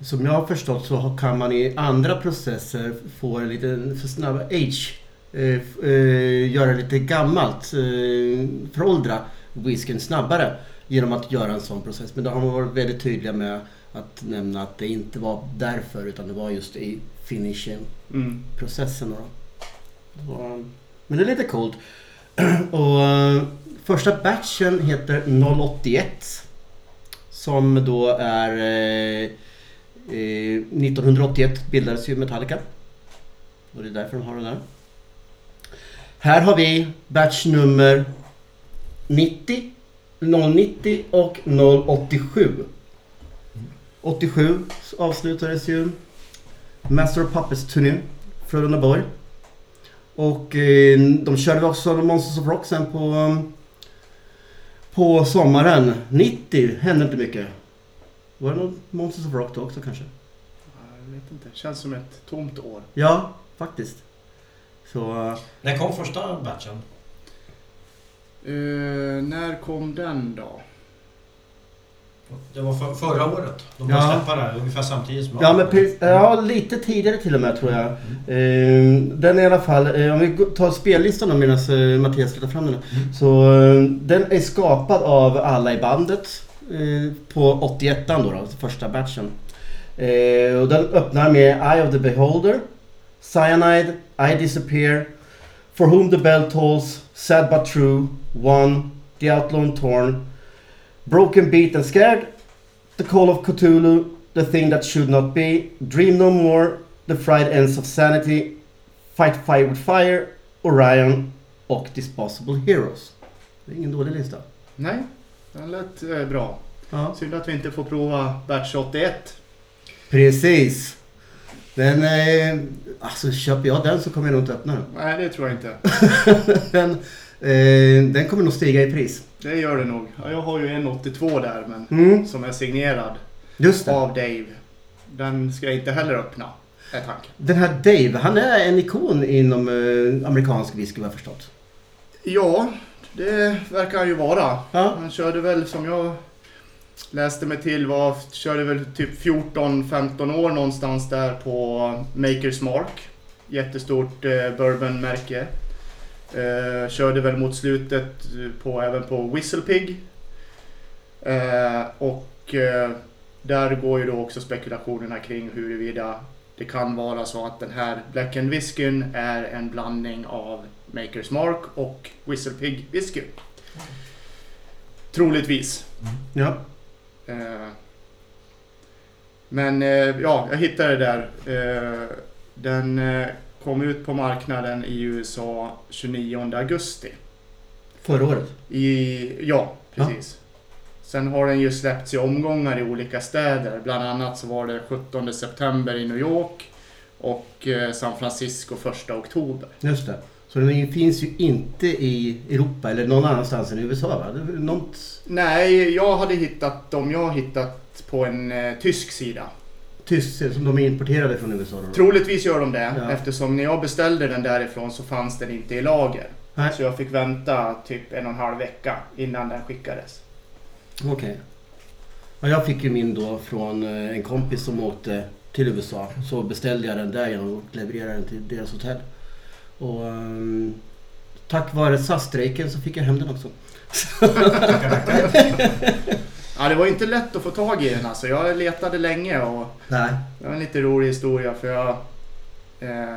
Som jag har förstått så kan man i andra processer få en liten för snabb age. Eh, eh, göra lite gammalt, eh, föråldra whiskyn snabbare genom att göra en sån process. Men då har man varit väldigt tydliga med att nämna att det inte var därför utan det var just i finishing Mm. Men det är lite coolt. (clears throat) Och eh, första batchen heter 081. Som då är... Eh, eh 1981 bildades ju Metallica. Och det är därför de har den där. Här har vi batch nummer 90, 090 och 087. 87 avslutades ju Master of Puppets-turné. Frölunda Borg. Och eh, de körde också Monsters of Rock sen på, um, på sommaren. 90 hände inte mycket. Var det någon Monsters of Rock då också kanske? Jag vet inte, känns som ett tomt år. Ja, faktiskt. Så... eh, När kom första batchen? Eh, när kom den då? Det var för, förra året. De Ja. började släppa det ungefär samtidigt som Ja, men ja, lite tidigare till och med tror jag. Eh, den i alla fall, eh, om vi tar spellistan då medan eh, Mattias letar fram den. Mm. Så eh, den är skapad av alla i bandet på 81 då, då, första batchen. Och den öppnar med Eye of the Beholder, Cyanide, I Disappear, For Whom the Bell Tolls, Sad But True, One, The Outlaw and Torn, Broken Beat and Scared, The Call of Cthulhu, The Thing That Should Not Be, Dream No More, The Fried Ends of Sanity, Fight Fire with Fire, Orion och Disposable Heroes. Det är ingen dålig lista. Nej, den lät eh, bra. Ja. Synd att vi inte får prova Batch 81. Precis. Den, eh, alltså köper jag den så kommer jag nog inte öppna den. Nej, det tror jag inte. (laughs) den, eh, den kommer nog stiga i pris. Det gör det nog. Ja, Jag har ju en 82 där, men Mm, som är signerad av Dave. Den ska jag inte heller öppna, tanken. Den här Dave, han är en ikon inom eh, amerikansk whisky vad jag förstått. Ja, det verkar han ju vara. Ja. Han körde väl som jag läste mig till var, körde väl typ 14-15 år någonstans där på Makers Mark. Jättestort eh, bourbonmärke. Eh, körde väl mot slutet på, även på Whistlepig. Eh, och eh, där går ju då också spekulationerna kring huruvida det kan vara så att den här Black and Whiskyn är en blandning av Makers Mark och Whistlepig whisky. Troligtvis. Ja. Eh, Men eh, ja, jag hittade det där. Eh, Den eh, kom ut på marknaden i USA 29 augusti. Förra året. I, ja, precis. Sen har den ju släppts i omgångar i olika städer. Bland annat så var det 17 september i New York och eh, San Francisco 1 oktober. Just det. Så den finns ju inte i Europa eller någon annanstans än i USA va? Något Nej, jag hade hittat dem. Jag har hittat på en eh, tysk sida. Tyskt som de är importerade från USA då? Troligtvis gör de det Ja. eftersom när jag beställde den därifrån så fanns den inte i lager. Nej. Så jag fick vänta typ en och en halv vecka innan den skickades. Okej. Ja, jag fick ju min då från eh, en kompis som åkte till USA. Så beställde jag den där igen och levererade den till deras hotell. Och ehm, tack vare SAS-strejken så fick jag hem den också. (laughs) Ja, det var inte lätt att få tag i den alltså. Jag letade länge och Nej. det var en lite rolig historia för jag... Eh,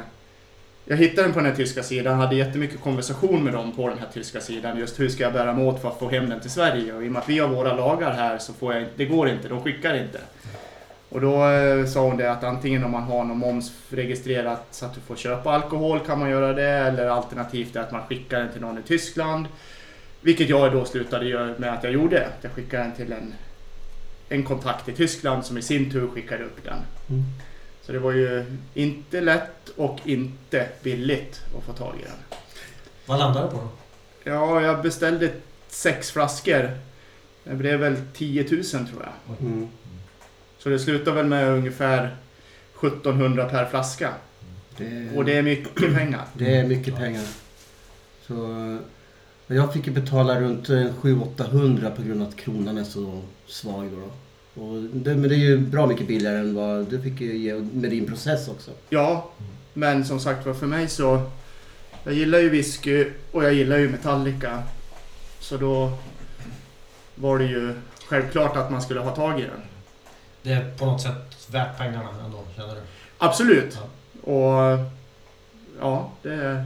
jag hittade den på den här tyska sidan, hade jättemycket konversation med dem på den här tyska sidan. Just hur ska jag bära mig åt för att få hem den till Sverige? Och i och med att vi har våra lagar här så får jag det går inte, de skickar inte. Och då eh, sa hon det att antingen om man har någon moms registrerat så att du får köpa alkohol kan man göra det eller alternativt att man skickar den till någon i Tyskland. Vilket jag då slutade göra med att jag gjorde. Jag skickade den till en, en kontakt i Tyskland som i sin tur skickade upp den. Mm. Så det var ju inte lätt och inte billigt att få tag i den. Vad landar det på då? Ja, jag beställde sex flaskor. Det blev väl 10 000 tror jag. Mm. Så det slutar väl med ungefär 1700 per flaska. Det, Och det är mycket pengar. det är mycket pengar. Så, jag fick ju betala runt eh, 700-800 på grund av att kronan är så svag. Då. Och det, men det är ju bra mycket billigare än vad du fick ju ge med din process också. Ja, men som sagt var för mig så... Jag gillar ju whisky och jag gillar ju Metallica. Så då var det ju självklart att man skulle ha tag i den. Det är på något sätt värt pengarna ändå, känner du? Absolut. Och ja, det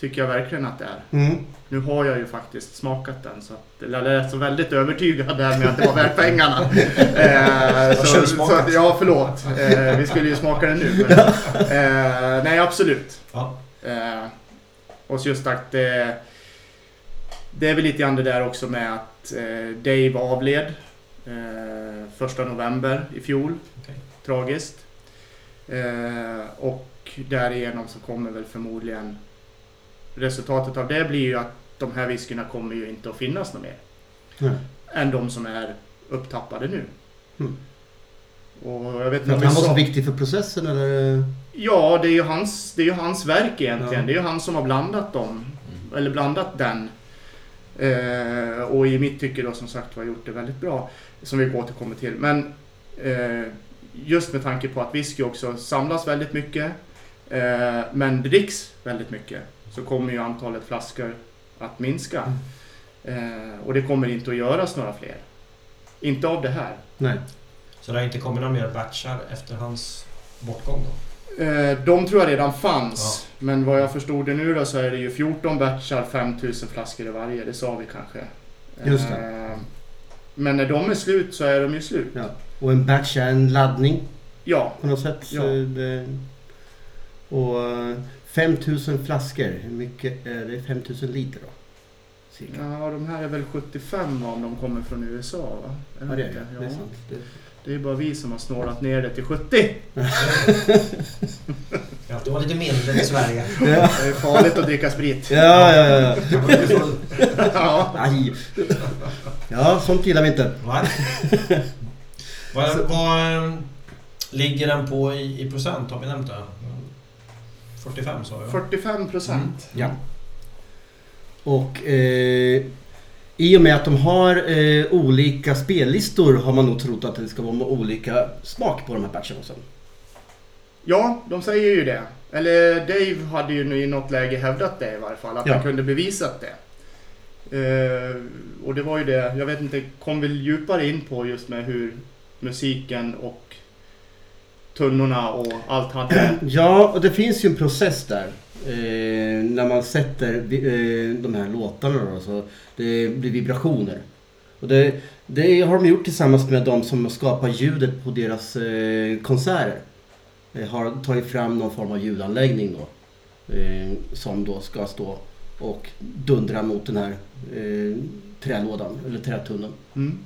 tycker jag verkligen att det är. Mm. Nu har jag ju faktiskt smakat den så att det lät så väldigt övertygad där med att det var värt pengarna. (laughs) Eh, så, så, ja, förlåt. Eh, vi skulle ju smaka den nu. Men, (laughs) eh, nej, absolut. Ja. Eh, och just att det, det är väl lite grann det där också med att eh, Dave avled eh, första november i fjol. Okej. Tragiskt. Och därigenom så kommer väl förmodligen resultatet av det blir ju att de här whiskyna kommer ju inte att finnas något mer. Nej. Än de som är upptappade nu. Mm. Och jag vet inte han var så sa- viktig för processen eller? Ja, det är ju hans, det är ju hans verk egentligen. Ja. Det är ju han som har blandat dem. Eller blandat den. Eh, och i mitt tycke då som sagt var gjort det väldigt bra. som vi återkommer till. Men eh, just med tanke på att whisky också samlas väldigt mycket, eh, men dricks väldigt mycket, så kommer ju antalet flaskor att minska. Eh, och det kommer inte att göras några fler. Inte av det här. Nej. Så det har inte kommit några mer batchar efter hans bortgång då? Eh, de tror jag redan fanns. Men vad jag förstod det nu då så är det ju 14 batchar, 5000 flaskor i varje. Det sa vi kanske. Just det. Eh, men när de är slut så är de ju slut. Ja. Och en batch är en laddning Ja, på något sätt. Ja. Så det, och eh, 5000 flaskor, hur mycket är det? 5000 liter då? Cirka. ja de här är väl 75 om de kommer från USA va? Ja, det är det. inte? Det är Ja. sant. Det, Det är bara vi som har snålat ner det till 70. (laughs) Ja, det var lite mindre i Sverige. ja, Det är farligt att dricka sprit. ja, ja. ja. Ja. (laughs) Aj. Ja, sånt gillar vi inte. Va? Vad, (laughs) vad eh, ligger den på i, i procent? Har vi nämnt det? 45 sa jag. 45 procent. Ja. Och eh, i och med att de har eh, olika spellistor har man nog trott att det ska vara olika smak på de här batcherna också. Ja, de säger ju det. Eller Dave hade ju nu i något läge hävdat det i varje fall. Att Ja. han kunde bevisat det. Eh, och det var ju det, jag vet inte, kom väl djupare in på just med hur musiken och tunnorna och allt hade. Ja, och det finns ju en process där. Eh, när man sätter eh, de här låtarna då, så det blir vibrationer. Och det, det har de gjort tillsammans med de som skapar ljudet på deras eh, konserter. Eh, har tagit fram någon form av ljudanläggning då. Eh, som då ska stå och dundra mot den här eh, trälådan, eller trätunneln. Mm.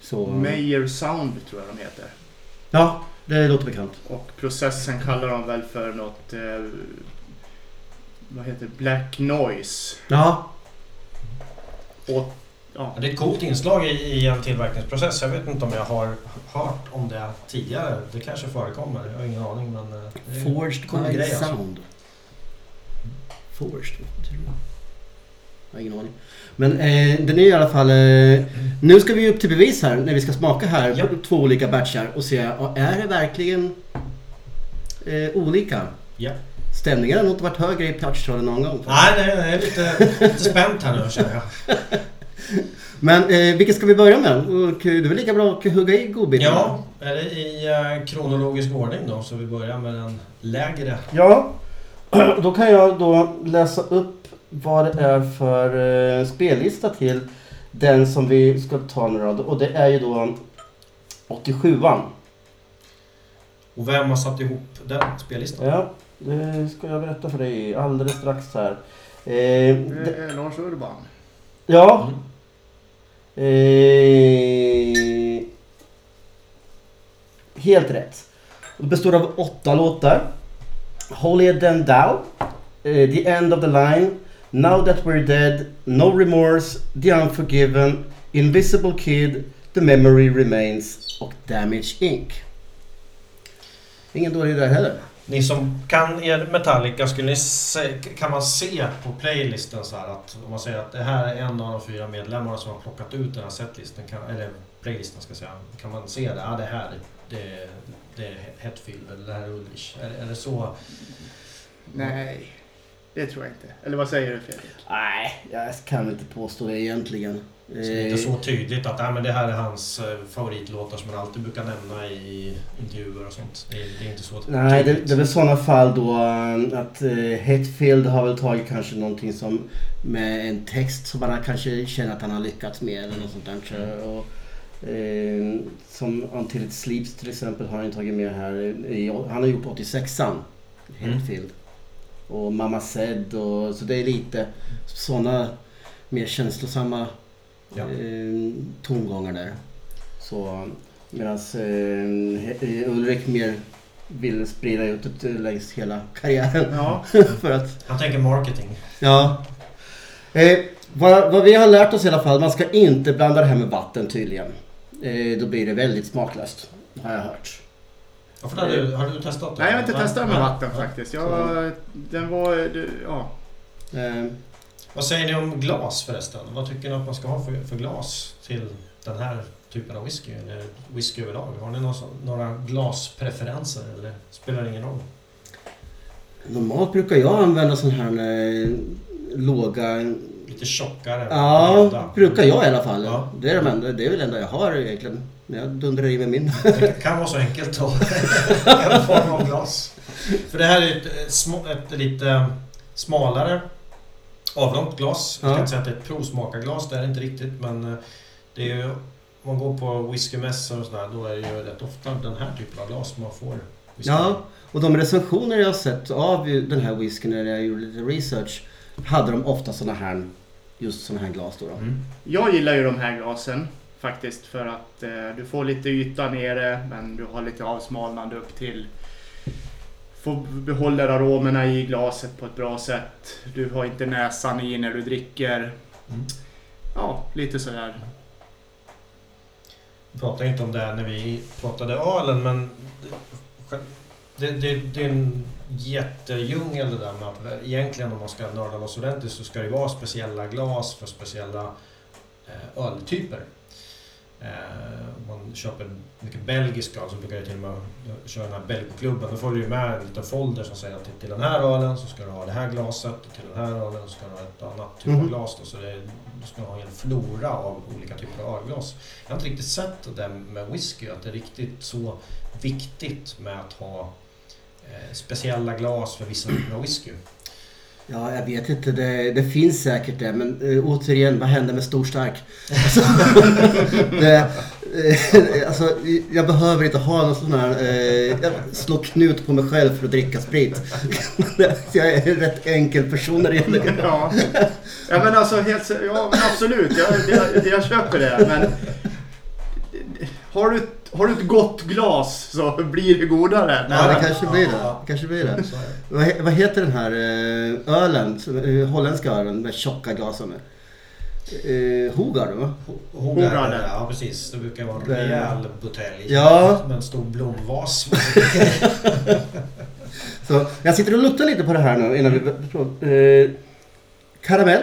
Så, Meyer Sound tror jag de heter. ja, det låter bekant. Och processen kallar de väl för något... Eh, vad heter det? Black Noise. Ja, Och, ja. Det är ett coolt inslag i, i en tillverkningsprocess. Jag vet inte om jag har hört om det tidigare. Det kanske förekommer. Jag har ingen aning. Men eh, det är Forged grej, alltså. sound. Forged, vad betyder det? Jag har ingen aning. Men eh, den är i alla fall... Eh, nu ska vi upp till bevis här när vi ska smaka här Ja. på två olika batchar och se, är det verkligen eh, olika? Ja. Stämningen har nog inte varit högre i Touchtrollen någon gång. Nej, nej, jag är lite, lite spänt här nu känner jag. (laughs) Men eh, vilket ska vi börja med? Det är väl lika bra att hugga i godbitarna? Ja, är det i eh, kronologisk ordning då? Så vi börjar med den lägre. Ja, (clears throat) då kan jag då läsa upp vad det är för eh, spellista till den som vi ska ta nu då. Och det är ju då 87an. Och vem har satt ihop den spellistan? Ja, det ska jag berätta för dig alldeles strax här. Eh, Det är Lars Urban. ja. Mm. Eh, helt rätt. Det består av åtta låtar. Holier than thou. eh, the end of the line. Now that we're dead. No remorse. The unforgiven. Invisible kid. The memory remains. Och Damage Inc. Ingen dålig där heller. Ni som kan er Metallica, skulle ni se, kan man se på playlisten så här att om man säger att det här är en av de fyra medlemmarna som har plockat ut den här setlisten, kan, eller playlisten ska jag säga. Kan man se det? Ja, det här det, det är Hetfield eller det här är Ulrich. Är, är det så? Nej, det tror jag inte. Eller vad säger du Fredrik? Nej, jag kan inte påstå det egentligen. Så det är Eh, inte så tydligt att ja, men det här är hans eh, favoritlåtar som han alltid brukar nämna i intervjuer och sånt. Det är, det är inte så Nej, det, tydligt. det är väl sådana fall då eh, att uh, Hetfield har väl tagit kanske någonting som med en text som han kanske känner att han har lyckats med eller något sånt där. jag. Och, eh, som Until It Sleeps till exempel har han tagit med här. I, han har gjort 86an, Hetfield. Och Mamma Said och så det är lite sådana mer känslosamma Ja. eh, tongångar där. Så medan eh, Ulrik mer vill sprida ut det längs hela karriären. Ja, (laughs) för att, Han tänker marketing. ja. Eh, vad, vad vi har lärt oss i alla fall, man ska inte blanda det här med vatten tydligen. Eh, då blir det väldigt smaklöst, har jag hört. Ja, för det du, har du testat det? nej jag har inte testat med vatten faktiskt. Jag, den var, ja. Eh, Vad säger ni om glas förresten? Vad tycker ni att man ska ha för, för glas till den här typen av whisky? Eller whisky överlag? Har ni några, några glaspreferenser eller spelar det ingen roll? Normalt brukar jag använda sån här eh, låga... Lite tjockare? Ja, brukar jag i alla fall. Ja. Det, är de enda, det är väl det enda jag har egentligen. När jag dundrar i med min. Det kan vara så enkelt då. en form av glas. För det här är ett, eh, små, ett lite smalare avlångt glas. Jag ska Ja. inte säga att det är ett provsmakarglas, det är det inte riktigt. Men eh, det är ju, om man går på whiskymässor och sådär, då är det ju rätt ofta den här typen av glas man får. whisky. Ja, och de recensioner jag har sett av den här whiskyn när jag gjorde lite research hade de ofta såna här, just såna här glas då. då. Mm. Jag gillar ju de här glasen faktiskt för att eh, du får lite yta nere men du har lite avsmalnande upp till. Får behåller aromerna i glaset på ett bra sätt. Du har inte näsan i när du dricker. Mm. Ja, lite sådär. Vi pratade inte om det när vi pratade ölen men det, det, det är en jättedjungel det där med att egentligen om man ska nörda loss ordentligt så ska det vara speciella glas för speciella eh, öltyper. Eh, man köper mycket belgisk öl så brukar jag till och med köra den här belgklubben. Då får du ju med en liten folder som säger att till, den här ölen så ska du ha det här glaset till den här ölen så ska du ha ett annat typ av Mhm. glas. Då, så det, du ska ha en flora av olika typer av ölglas. Jag har inte riktigt sett det med whisky, att det är riktigt så viktigt med att ha eh, speciella glas för vissa typer av whisky. Ja, jag vet inte. Det, det finns säkert det. Men eh, återigen, vad händer med storstark? Alltså, (laughs) (laughs) det, (laughs) alltså, jag behöver inte ha någon sån här... Eh, jag slår knut på mig själv för att dricka sprit. (laughs) jag är en rätt enkel person när det gäller. Ja, ja men alltså helt, ja, men absolut. Jag, jag, jag köper det. Men har du, har du ett gott glas så blir det godare. Ja, det kanske blir det. Det, kanske blir det. Vad, vad heter den här eh, ölen? eh, Holländska ölen med tjocka glasen? Eh, Hogarden va? Hogarden. ja precis. Det brukar vara en rejäl butelj. Ja. Med en stor blomvas. (laughs) (laughs) Så jag sitter och luktar lite på det här nu innan vi... Eh, karamell,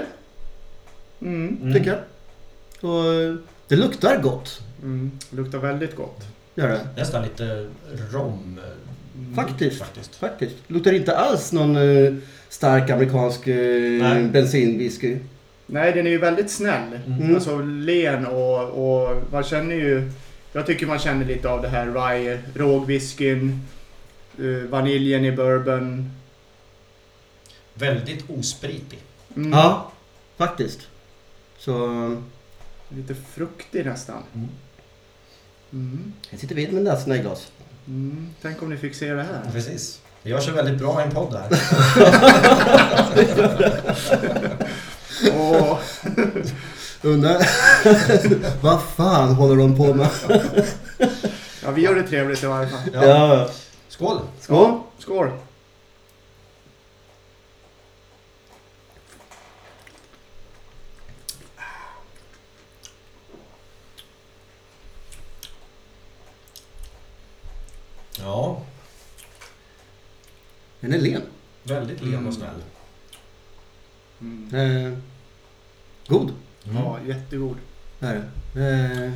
Mm, Mm. tycker jag. Och det luktar gott. mm, luktar väldigt gott. Gör det. Nästan lite rom. Mm. Faktiskt. Faktiskt. Faktiskt. Luktar inte alls någon eh, stark amerikansk eh, bensinwhisky. Nej, den är ju väldigt snäll. Mm. Alltså len och, och man känner ju... Jag tycker man känner lite av det här rye, rågwhiskyn, eh, vaniljen i bourbon. Väldigt ospritig. Mm, Ja, faktiskt. Så Lite fruktig nästan. Mm. Mm. jag sitter vid med näsan i glas. Mm. Tänk om ni fick se det här. Precis. Det gör sig väldigt bra i en podd här. (laughs) (laughs) Och, Undrar (laughs) vad fan håller de på med? ja, vi gör det trevligt i varje fall. Ja. Ja. Skål! Skål! Skål! Ja, Den är len. väldigt len Mm. och snäll. Mm. Eh, god. Ja, jättegod. Det är det. Eh,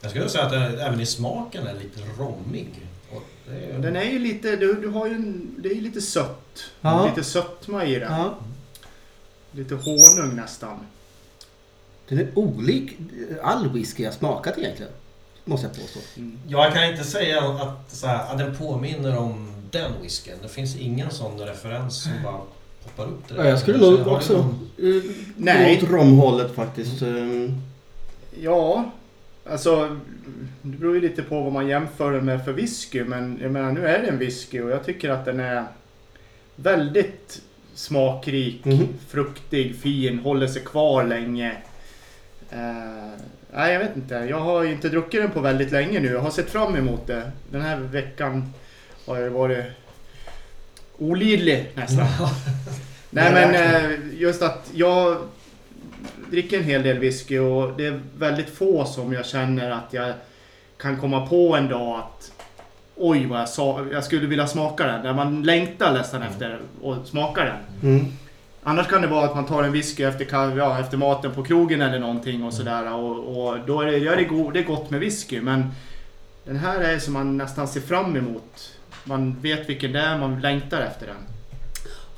Jag skulle säga att den, även i smaken är lite rommig. Och det är, Den är ju lite, du, du har ju en, det är ju lite sött. Ja. Lite sötma i den. ja. Lite honung nästan. Den är olik all whisky jag smakat egentligen. Måste jag påstå. Mm. Jag kan inte säga att, så här, att den påminner om den whiskyn. Det finns ingen sån referens som (laughs) bara poppar upp. Ja, jag skulle nog också någon- Nej. åt romhållet faktiskt. Eh, Ja, alltså det beror ju lite på vad man jämför den med för whisky. Men jag menar nu är det en whisky och jag tycker att den är väldigt smakrik, Mhm. fruktig, fin, håller sig kvar länge. Eh, nej, jag vet inte. Jag har ju inte druckit den på väldigt länge nu. Jag har sett fram emot det. Den här veckan har jag varit olidlig nästan. (laughs) Nej men eh, just att jag dricker en hel del whisky och det är väldigt få som jag känner att jag kan komma på en dag att oj vad jag, sa, jag skulle vilja smaka den. Där man längtar nästan efter att smaka den. mm. Annars kan det vara att man tar en whisky efter, ja, efter maten på krogen eller någonting och sådär. Och, och då är det, ja, det är gott med whisky. Men den här är som man nästan ser fram emot. Man vet vilken det är, man längtar efter den.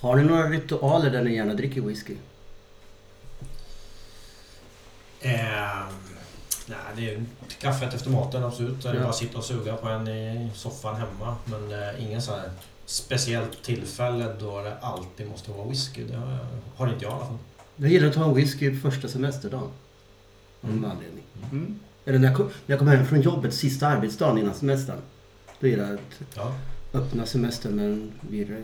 Har ni några ritualer där ni gärna dricker whisky? Eh, nej, det är kaffet efter maten absolut. Där det Ja. bara sitta och suga på en i soffan hemma. Men eh, ingen så här speciellt tillfälle då det alltid måste vara whisky. Det har, har inte jag i alla fall. Jag gillar att ta en whisky första semesterdagen. Av någon anledning. Mm. Eller när jag, kom, när jag kommer hem från jobbet sista arbetsdagen innan semestern. Då gillar jag att Ja. Öppna semestern med en virre.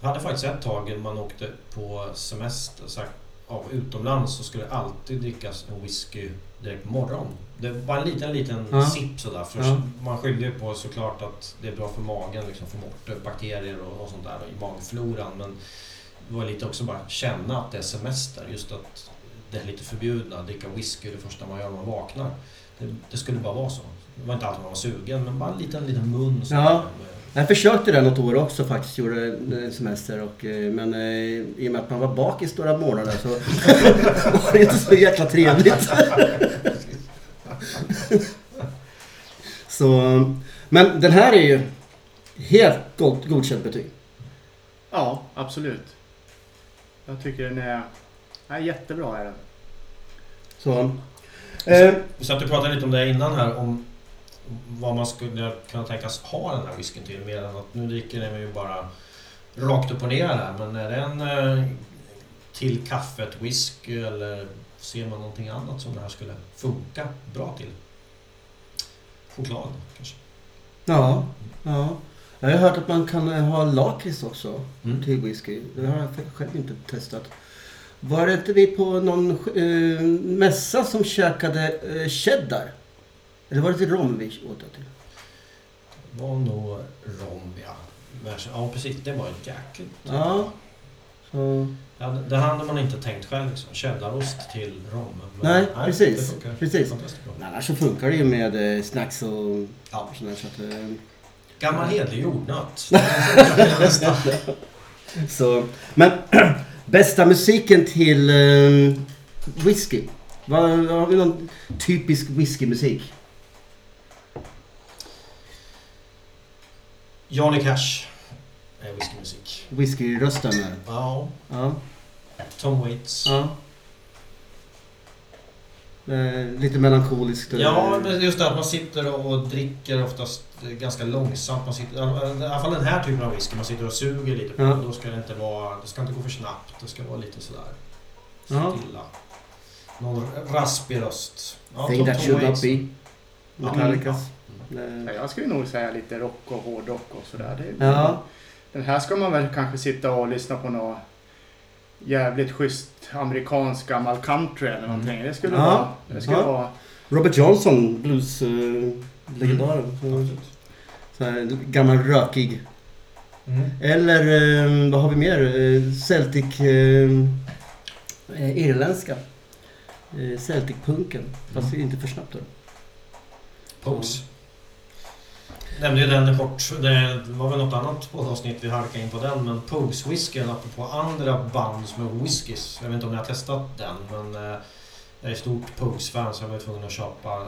Jag hade faktiskt ett tag när man åkte på semester så här, av utomlands så skulle det alltid drickas en whisky direkt på morgonen. Det var en liten, liten Ja. sipp sådär. För Ja. Man skyller ju på såklart att det är bra för magen, liksom få bort bakterier och, och sånt där i magfloran. Men det var lite också bara känna att det är semester. Just att det är lite förbjudna att dricka whisky det första man gör när man vaknar. Det, det skulle bara vara så. Det var inte alltid man var sugen, men bara en liten, liten mun. så Ja. Jag försökte det något år också faktiskt, gjorde en semester. Och, eh, men eh, i och med att man var bakis några månader så (laughs) var det inte så jäkla trevligt. (laughs) så, men den här är ju helt god, godkänt betyg. Ja, absolut. Jag tycker den är, är jättebra. Är den. Så, eh, Vi satt och pratade lite om det innan här om vad man skulle kunna tänkas ha den här whiskyn till. Mer än att nu dricker den ju bara rakt upp och ner här. Men är det en eh, till kaffet whisky eller ser man någonting annat som det här skulle funka bra till? Choklad kanske? ja, ja. Jag har hört att man kan eh, ha lakrits också Mm. till whisky. Det har jag själv inte testat. Var det inte vi på någon eh, mässa som käkade eh, cheddar? Eller var det till rom vi åt till? Det var nog rom ja. Men- Ja precis, det var ett jäkligt. Ja. Så, Ja, det- det hade man inte tänkt själv liksom. Cheddarost till rom. Men Nej, precis. Funkar Precis. bra. men annars så funkar det ju med eh, snacks och Ja. sådär. Så, att, eh, Gammal hedlig jordnöt. (laughs) Så, men (clears throat) bästa musiken till eh, whisky? Vad, har vi någon typisk whiskymusik? Johnny Cash är whiskymusik. Whiskyrösten där. Ja. Ja. Tom Waits. ja. Eh, lite melankoliskt. eh, Ja, men just det att man sitter och dricker oftast ganska långsamt. Man sitter, I alla fall den här typen av whisky, man sitter och suger lite på. Ja. Då ska det inte vara, det ska inte gå för snabbt. Det ska vara lite sådär Ja. stilla. Någon raspig röst. Ja, Thing Tom- that should not be. Metallicas. Ja, Eh, jag skulle nog säga lite rock och hårdrock och sådär. Det, Ja. Den här ska man väl kanske sitta och lyssna på något jävligt schysst amerikansk gammal country eller någonting. Det skulle Ja. vara... Det skulle Ja. vara Robert Johnson, blues-legendaren. Absolut. så här, gammal rökig. Mm. Eller eh, vad har vi mer? Eh, Celtic... Eh, eh, irländska. Eh, Celtic-punken. Fast inte för snabbt då. Pose. Nämnde ju den kort. Det var väl något annat poddavsnitt vi halkade in på den. Men Pose whiskyn apropå andra band som är whiskys. Jag vet inte om ni har testat den men eh, jag är stort Pose-fan så jag var tvungen att köpa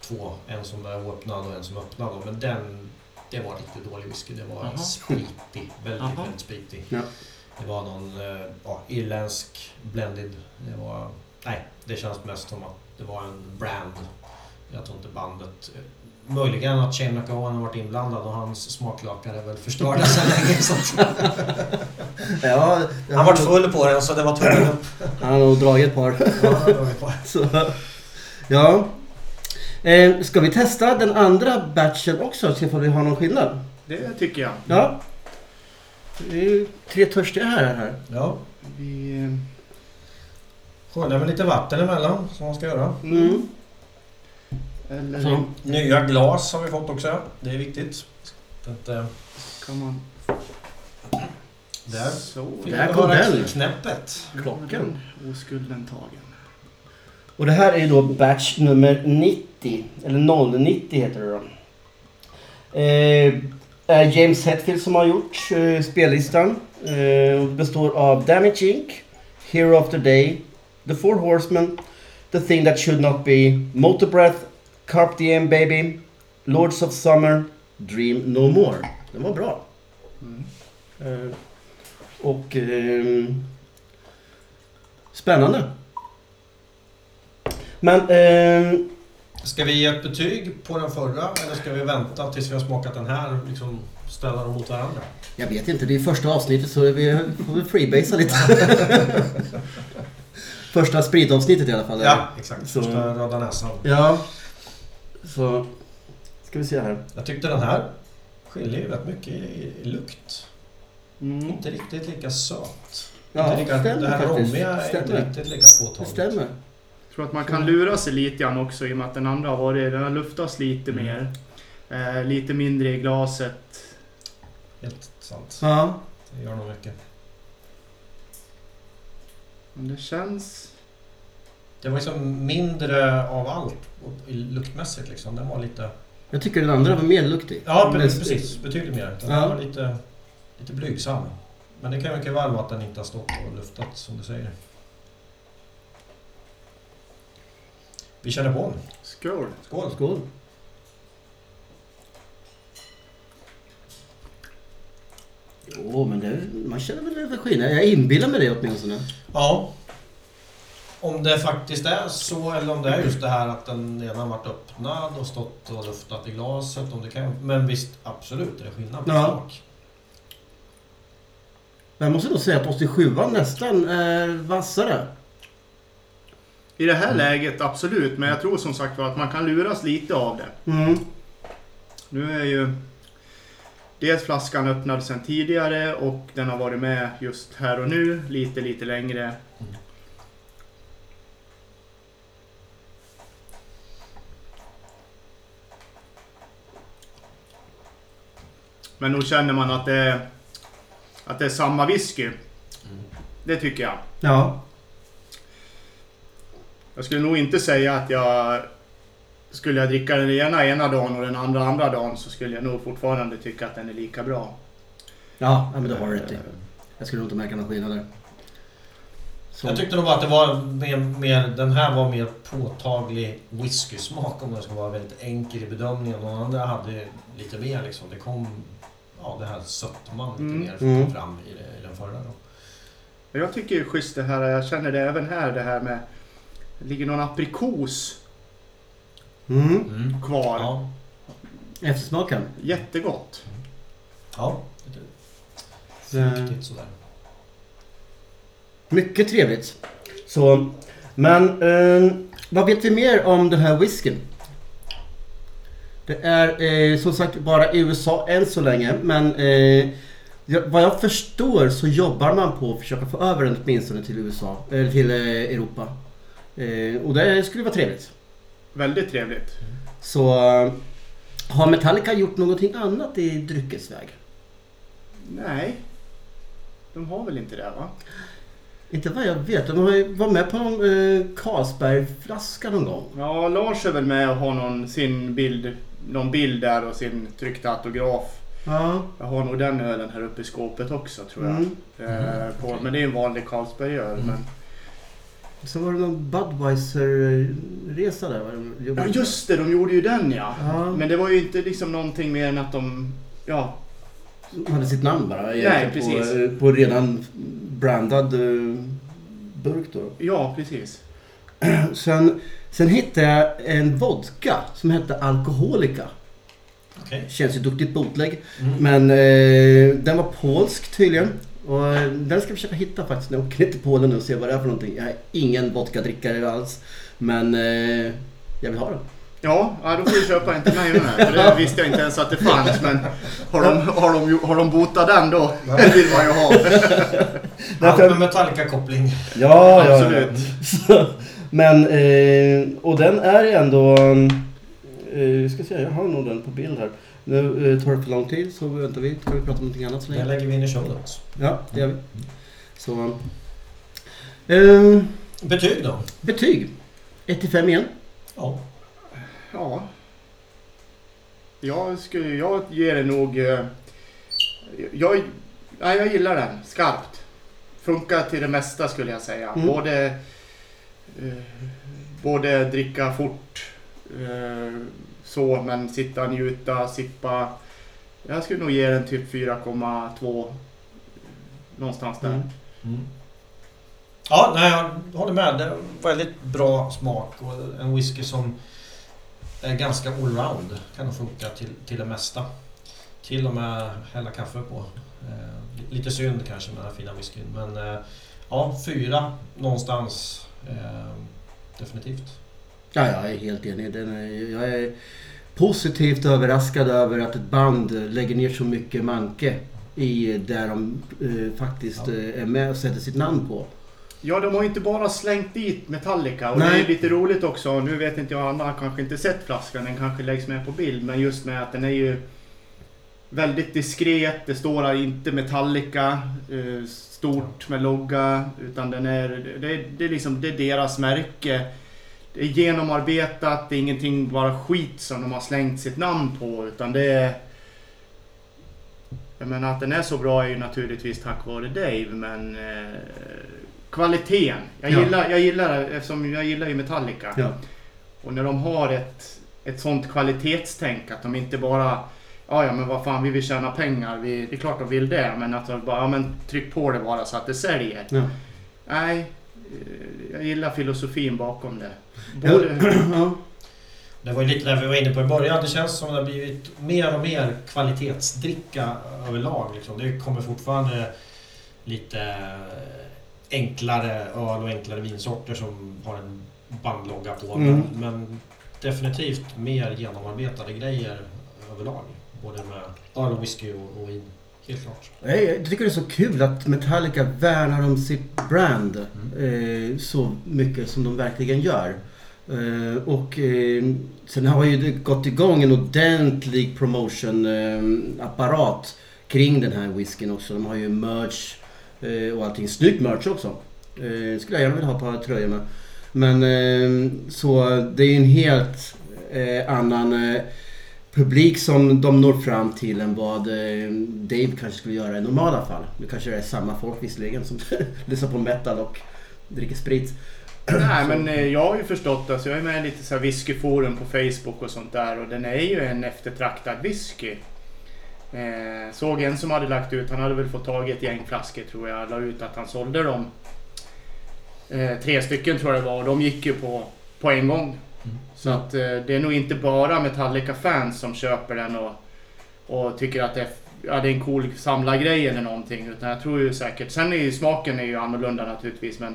två. En som är oöppnad och en som är öppnad. Men den, det var riktigt dålig whisky. Det var Jaha. spritig. Väldigt, Jaha. väldigt spritig. Ja. Det var någon eh, ja, irländsk blended. Det var... Nej, det känns mest som att det var en brand. Jag tror inte bandet... Möjligen att Shane McGowan har varit inblandad och hans smaklökar är väl förstörda sedan (laughs) länge. Så att Ja, han var full på den så det var tvungen upp. (clears throat) Han har nog dragit ett par. Ja, vi på. (laughs) Så, ja. Eh, ska vi testa den andra batchen också? Se om vi har någon skillnad? Det tycker jag. Ja. Det är tre törstiga här. här. Ja, Vi... skölja med lite vatten emellan som man ska göra. Mm. Eller Så. Nya glas har vi fått också. Det är viktigt. Att, eh, kan man... där Så. Där kom den. knäppet. Klockan. Oskulden tagen. Och det här är då batch nummer 90. Eller 090 heter det då. Eh, är James Hetfield som har gjort eh, spellistan. Eh, och består av Damage Inc, Hero of the Day, The Four Horsemen, The Thing That Should Not Be, Motor Breath, Carp Diem Baby, Lords of Summer, Dream No More. Den var bra. Eh, och... ehm, spännande. Men... ehm, Ska vi ge ett betyg på den förra eller ska vi vänta tills vi har smakat den här? Liksom ställa dem mot varandra? Jag vet inte, det är första avsnittet så vi får väl freebasea lite. (laughs) första spritavsnittet i alla fall. Ja, exakt. Så- Första röda näsan. Ja. Så... Ska vi se här. Jag tyckte den här skiljer ju rätt mycket i, i lukt. Mm. Inte riktigt lika söt. Ja, inte lika, stämmer det här faktiskt. rommiga är inte Stämmer. riktigt lika påtagligt. stämmer. Jag tror att man kan lura sig lite grann också i och med att den andra har varit, den har luftats lite Mm. mer. Eh, lite mindre i glaset. Helt sant. Ja. Det gör nog mycket. Men det känns... Det var liksom mindre av allt luktmässigt liksom. Den var lite... Jag tycker den andra var mer luktig. Ja, precis. Betydligt mer. Den Ja. var lite, lite blygsam. Men det kan mycket väl vara att den inte har stått och luftat som du säger. Vi känner på den. Skål! Skål! Skål. Jo, men det, man känner väl energin. Jag inbillar mig det åtminstone. Ja. Om det faktiskt är så eller om det är just det här att den redan varit öppnad och stått och luftat i glaset. Om det kan, men visst, absolut är det skillnad på Ja. smak. Men jag måste nog säga att 87 nästan är vassare. I det här läget absolut, men jag tror som sagt var att man kan luras lite av det. Mm. Nu är ju dels flaskan öppnad sedan tidigare och den har varit med just här och nu lite, lite längre. Men nog känner man att det är, att det är samma whisky. Det tycker jag. Ja. Jag skulle nog inte säga att jag... Skulle jag dricka den ena ena dagen och den andra andra dagen så skulle jag nog fortfarande tycka att den är lika bra. Ja, ja men det har du rätt i. Jag skulle nog inte märka någon skillnad där. Så. Jag tyckte nog bara att det var mer, mer, den här var mer påtaglig whiskysmak om jag ska vara väldigt enkel i bedömningen. De andra hade lite mer liksom. Det kom, ja det här sötman lite Mm. mer Mm. fram i, det- i den förra då. Jag tycker det är schysst det här, jag känner det även här det här med... Det ligger någon aprikos Mm. Mm. kvar. Ja, Eftersmaken. Jättegott. ja. Lite Eh, fruktigt sådär. Mycket trevligt. Så, men eh, vad vet vi mer om den här whiskyn? Det är eh, som sagt bara USA än så länge men eh, vad jag förstår så jobbar man på att försöka få över den åtminstone till USA, eller till eh, Europa. Eh, och det skulle vara trevligt. Väldigt trevligt. Så eh, har Metallica gjort någonting annat i dryckesväg? Nej. De har väl inte det va? Inte vad jag vet. De har ju varit med på någon eh, Carlsbergflaska någon gång. Ja, Lars är väl med och har någon, sin bild, någon bild där och sin tryckta autograf. Ja. Jag har nog den ölen här uppe i skåpet också tror jag. Mm. Eh, på, Men det är en vanlig Carlsbergöl. Mm. Men... Så var det någon Budweiser-resa där. va? De Ja just det, de gjorde ju den ja. Ja. Men det var ju inte liksom någonting mer än att de... Ja, De hade sitt namn bara egentligen precis. På, eh, på redan brandad eh, burk då. ja precis. (clears throat) Sen, sen hittade jag en vodka som hette Alkoholika. Okej. Känns ju duktigt bootleg. Mm. Men eh, den var polsk tydligen. Och eh, den ska jag försöka hitta faktiskt när jag åker ner till Polen nu och se vad det är för någonting. Jag är ingen vodkadrickare alls. Men eh, jag vill ha den. Ja, ja, då får du köpa en till mig med. För det visste jag inte ens att det fanns. Men har de, har de, har de botat den då? Det vill man ju ha. (laughs) Allt med Metallica-koppling. Ja, Absolut. Så, Men, eh, och den är ändå... Eh, ska se, jag har nog den på bild här. Nu eh, tar det för lång tid så väntar vi. Ska vi prata om någonting annat så Den länge? lägger vi in i show notes. Ja, det gör vi. Så... Eh, Betyg då? betyg. 1 till 5 igen. Ja. Ja. Jag, skulle, jag ger det nog... eh, Jag, nej, jag gillar den skarpt. Funkar till det mesta skulle jag säga. Mm. Både, både dricka fort, eh, så, men sitta, njuta, sippa. Jag skulle nog ge den typ 4,2. Någonstans där. Mm. Mm. Ja, nej, jag håller med. Det är väldigt bra smak och en whisky som är ganska allround. Kan nog funka till, till det mesta. Till och med hälla kaffe på. Eh, lite synd kanske med den här fina whiskyn. Men eh, ja, fyra någonstans. Eh, definitivt. Ja, jag är helt enig. Den är, jag är positivt överraskad över att ett band lägger ner så mycket manke i där de eh, faktiskt Ja. eh, är med och sätter sitt namn på. Ja, de har ju inte bara slängt dit Metallica och Nej. det är lite roligt också. Nu vet inte jag, Anna har kanske inte sett flaskan, den kanske läggs med på bild. Men just med att den är ju väldigt diskret. Det står inte Metallica eh, stort med logga. Utan den är, det, det är liksom det är deras märke. Det är genomarbetat, det är ingenting bara skit som de har slängt sitt namn på. Utan det är... Jag menar att den är så bra är ju naturligtvis tack vare Dave, men... Eh, kvaliteten. Jag Ja. gillar, jag gillar eftersom jag gillar ju Metallica. Ja. Och när de har ett, ett sånt kvalitetstänk att de inte bara Ja, ja, men vad fan, vi vill tjäna pengar. Vi, det är klart de vill det, men att de bara, ja men tryck på det bara så att det säljer. Ja. Nej, eh, jag gillar filosofin bakom det. Både, (clears throat) Ja. Det var ju lite där vi var inne på i början. Det känns som det har blivit mer och mer kvalitetsdricka överlag. Liksom. Det kommer fortfarande lite enklare öl och enklare vinsorter som har en bandlogga på. Mm. Men, men definitivt mer genomarbetade grejer överlag. Både med öl och whisky och, och vin. Helt klart. Jag tycker det är så kul att Metallica värnar om sitt brand eh, så mycket som de verkligen gör. Eh, och eh, sen har ju det gått igång en ordentlig promotion-apparat kring den här whiskyn också. De har ju merch eh, och allting. Snygg merch också. Eh, skulle jag gärna vilja ha på tröjorna. Men eh, så det är ju en helt eh, annan eh, publik som de når fram till än vad eh, Dave kanske skulle göra i normala fall. Det kanske är samma folk visserligen som (laughs) lyssnar på metal och dricker sprit. nej, men eh, jag har ju förstått, alltså jag är med i lite så här whiskyforum på Facebook och sånt där och den är ju en eftertraktad whisky. Eh, såg en som hade lagt ut, han hade väl fått tag i ett gäng flaskor tror jag, la ut att han sålde dem. Eh, tre stycken tror jag det var och de gick ju på, på en gång. Mm. Så att eh, det är nog inte bara Metallica-fans som köper den och, och tycker att det är, ja, det är en cool samlargrej eller någonting. Utan jag tror ju säkert, sen är ju smaken är ju annorlunda naturligtvis men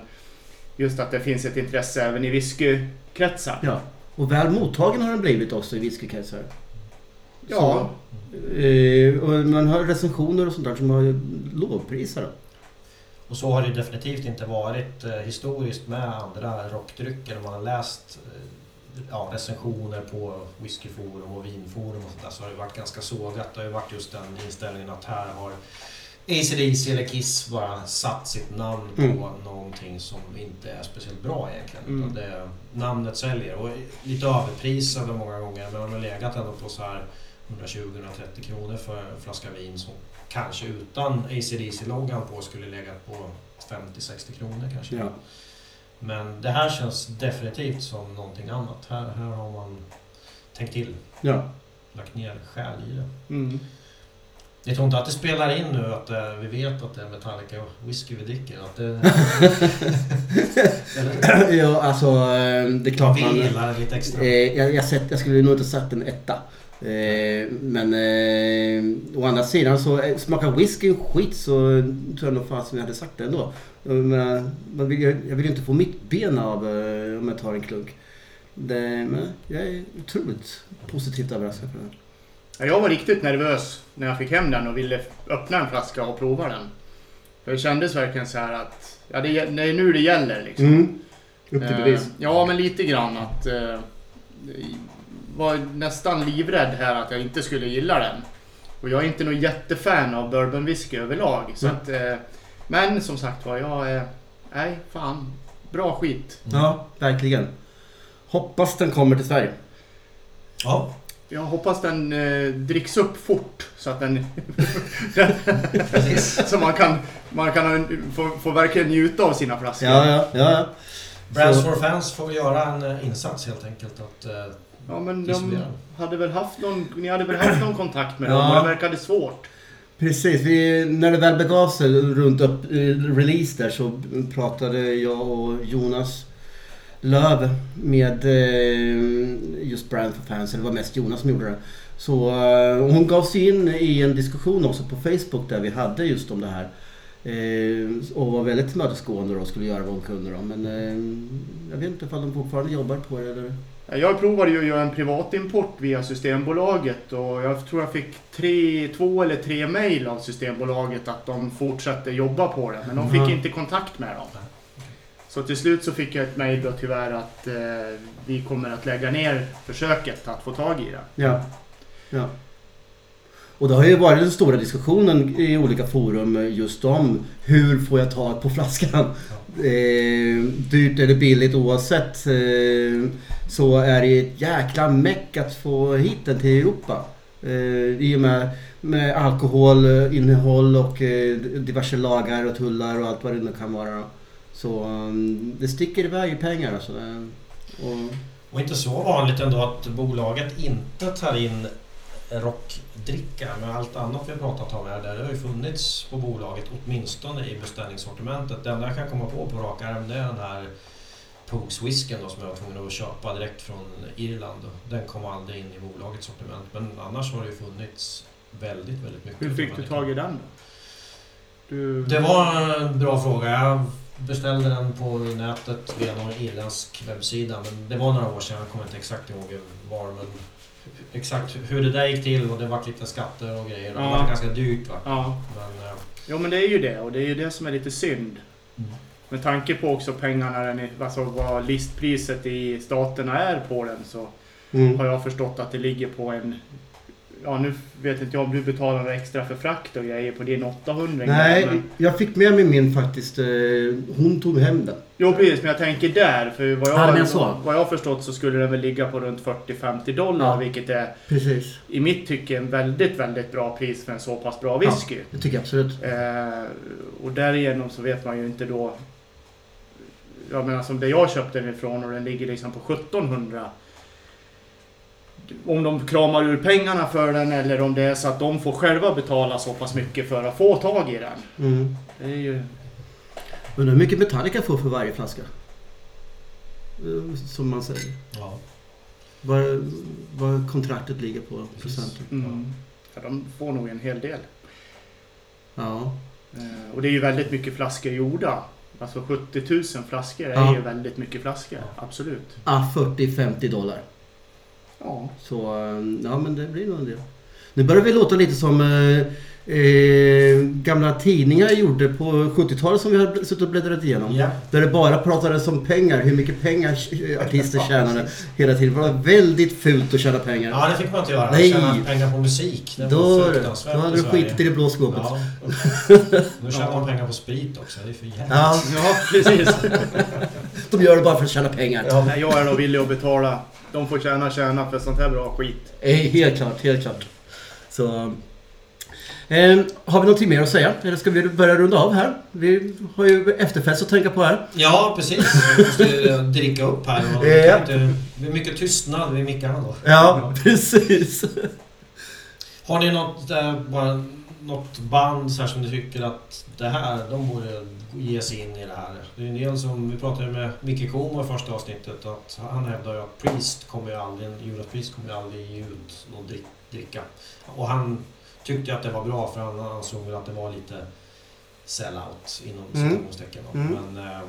just att det finns ett intresse även i whiskykretsar. Ja. Och väl mottagen har den blivit också i whiskykretsar. Ja, Eh, och man har recensioner och sånt där som har lovprisar den. Och så har det definitivt inte varit eh, historiskt med andra rockdrycker. Man har läst ja, recensioner på whiskyforum och vinforum och sånt där så har det varit ganska sågat. Det har ju varit just den inställningen att här har AC/DC eller Kiss bara satt sitt namn på Mm. någonting som inte är speciellt bra egentligen. Mm. Utan det, namnet säljer och lite överprisade många gånger men de har legat ändå på så här 120-130 kronor för en flaska vin som kanske utan AC/DC-loggan på skulle legat på 50-60 kronor kanske. Ja. Men det här känns definitivt som någonting annat. Här, här har man tänkt till, Ja. lagt ner själ i det. mm. Jag tror inte att det spelar in nu att eh, vi vet att det är Metallica whisky vi dricker. Att det, (laughs) ja, alltså eh, det är klart vi man... gillar lite extra. Eh, jag, jag, sett, jag skulle nog inte satt en etta. Eh, men eh, å andra sidan så eh, smakar whisky skit så tror jag nog fasen jag hade sagt det ändå. Jag, menar, man vill, jag vill ju inte få mitt ben av eh, om jag tar en klunk. Det, men jag är otroligt positivt överraskad för. Ja, Jag var riktigt nervös när jag fick hem den och ville öppna en flaska och prova den. För det kändes verkligen så här att ja, det, det är nu det gäller liksom. Mm. Upp till bevis. Ja, men lite grann att... Eh, var nästan livrädd här att jag inte skulle gilla den. Och jag är inte någon jättefan av bourbon whisky överlag. Så Mm. att, eh, men som sagt var, jag är... Nej, fan. Bra skit. Ja, verkligen. Hoppas den kommer till Sverige. Ja, Jag hoppas den eh, dricks upp fort så att den... (laughs) Så man kan, man kan få, få verkligen njuta av sina flaskor. Ja, ja, ja. ja. Brands for Fans får göra en eh, insats helt enkelt. Att, eh, Ja, men de hade väl haft någon, ni hade väl haft någon kontakt med Ja. dem och det verkade svårt. Precis, vi, när det väl begav sig runt upp, eh, release där så pratade jag och Jonas Löv med eh, just Brand for Fans, eller det var mest Jonas som gjorde det. Så eh, hon gav sig in i en diskussion också på Facebook där vi hade just om det här. Eh, och var väldigt tillmötesgående och skulle göra vad hon kunde då. Men eh, jag vet inte ifall de fortfarande jobbar på det eller? Jag provade ju att göra en privatimport via Systembolaget och jag tror jag fick tre, två eller tre mejl av Systembolaget att de fortsatte jobba på det. Men de fick Mhm. inte kontakt med dem. Så till slut så fick jag ett mejl då tyvärr att eh, vi kommer att lägga ner försöket att få tag i det. Ja. ja. Och det har ju varit den stora diskussionen i olika forum just om hur får jag tag på flaskan. Eh, dyrt eller billigt oavsett eh, så är det ett jäkla meck att få hit den till Europa. Eh, I och med, med alkoholinnehåll och eh, diverse lagar och tullar och allt vad det nu kan vara. Då. Så um, det sticker iväg i pengar alltså. Och, och inte så vanligt ändå att bolaget inte tar in rockdricka. Med allt annat vi har pratat om här, det har ju funnits på bolaget åtminstone i beställningssortimentet. Det enda jag kan komma på på rak arm det är den här Pogues whiskyn då, som jag var tvungen att köpa direkt från Irland. Den kom aldrig in i bolagets sortiment. Men annars har det ju funnits väldigt, väldigt mycket. Hur fick du tag i den då? Du... Det var en bra fråga. Jag beställde den på nätet via någon irländsk webbsida. Men det var några år sedan. Jag kommer inte exakt ihåg var. Men exakt hur det där gick till och det var lite skatter och grejer. Det Ja. var ganska dyrt va. Ja. Men, eh, Jo men det är ju det och det är ju det som är lite synd. Mm. Med tanke på också pengarna, den alltså vad listpriset i staterna är på den så mm. har jag förstått att det ligger på en... Ja nu vet inte jag om du betalar extra för frakt och grejer på din 800 Nej, men, jag fick med mig min faktiskt. eh, Hon tog hem den. Jo precis, men jag tänker där. För vad jag, Ja, så. vad jag har förstått så skulle den väl ligga på runt 40-50 dollar. Ja. Vilket är Precis. i mitt tycke en väldigt, väldigt bra pris för en så pass bra whisky. Det tycker jag absolut. Eh, och därigenom så vet man ju inte då... Jag menar som det jag köpte den ifrån och den ligger liksom på 1700. Om de kramar ur pengarna för den eller om det är så att de får själva betala så pass mycket för att få tag i den. Mm. Det är ju... Undrar hur mycket Metallica får för varje flaska? Eh, Som man säger. ja. Vad, vad kontraktet ligger på procenten. Mm, ja, de får nog en hel del. Ja. Eh, och det är ju väldigt mycket flaskor gjorda. Alltså 70 000 flaskor är Ja. ju väldigt mycket flaskor. Absolut. Ah, 40-50 dollar. Ja. Så eh, ja men det blir nog en del. Nu börjar vi låta lite som eh, eh, gamla tidningar gjorde på 70-talet som vi har suttit och bläddrat igenom. ja. Där det bara pratades om pengar, hur mycket pengar eh, artister tjänade hela tiden. Det var väldigt fult att tjäna pengar. ja, det fick man inte göra. Nej. Tjäna pengar på musik. Det var Då, då fruktansvärt hade i du skitit i det blå skåpet. Ja. (laughs) Nu tjänar man pengar på sprit också. Det är för jävligt. Ja, ja, precis. (laughs) de gör det bara för att tjäna pengar. Ja, jag är nog villig att betala. De får tjäna, tjäna för sånt här bra skit. Eh, Helt klart, helt klart. Så, eh, har vi någonting mer att säga? Eller ska vi börja runda av här? Vi har ju efterfest att tänka på här. Ja, precis. Vi måste ju dricka upp här. Och Ja. kan inte, det blir mycket tystnad vid mickarna då. Ja, precis. Har ni något, eh, bara, något band så här som ni tycker att det här, de borde ge sig in i det här? Det är en del som, vi pratade med Micke Komo i första avsnittet, att han hävdar ju att Priest kommer ju aldrig, Judas Priest kommer ju aldrig ge ut någon drick, dricka. Och han tyckte att det var bra för han ansåg väl att det var lite sell-out inom Mm. citationstecken. Mm. Men eh,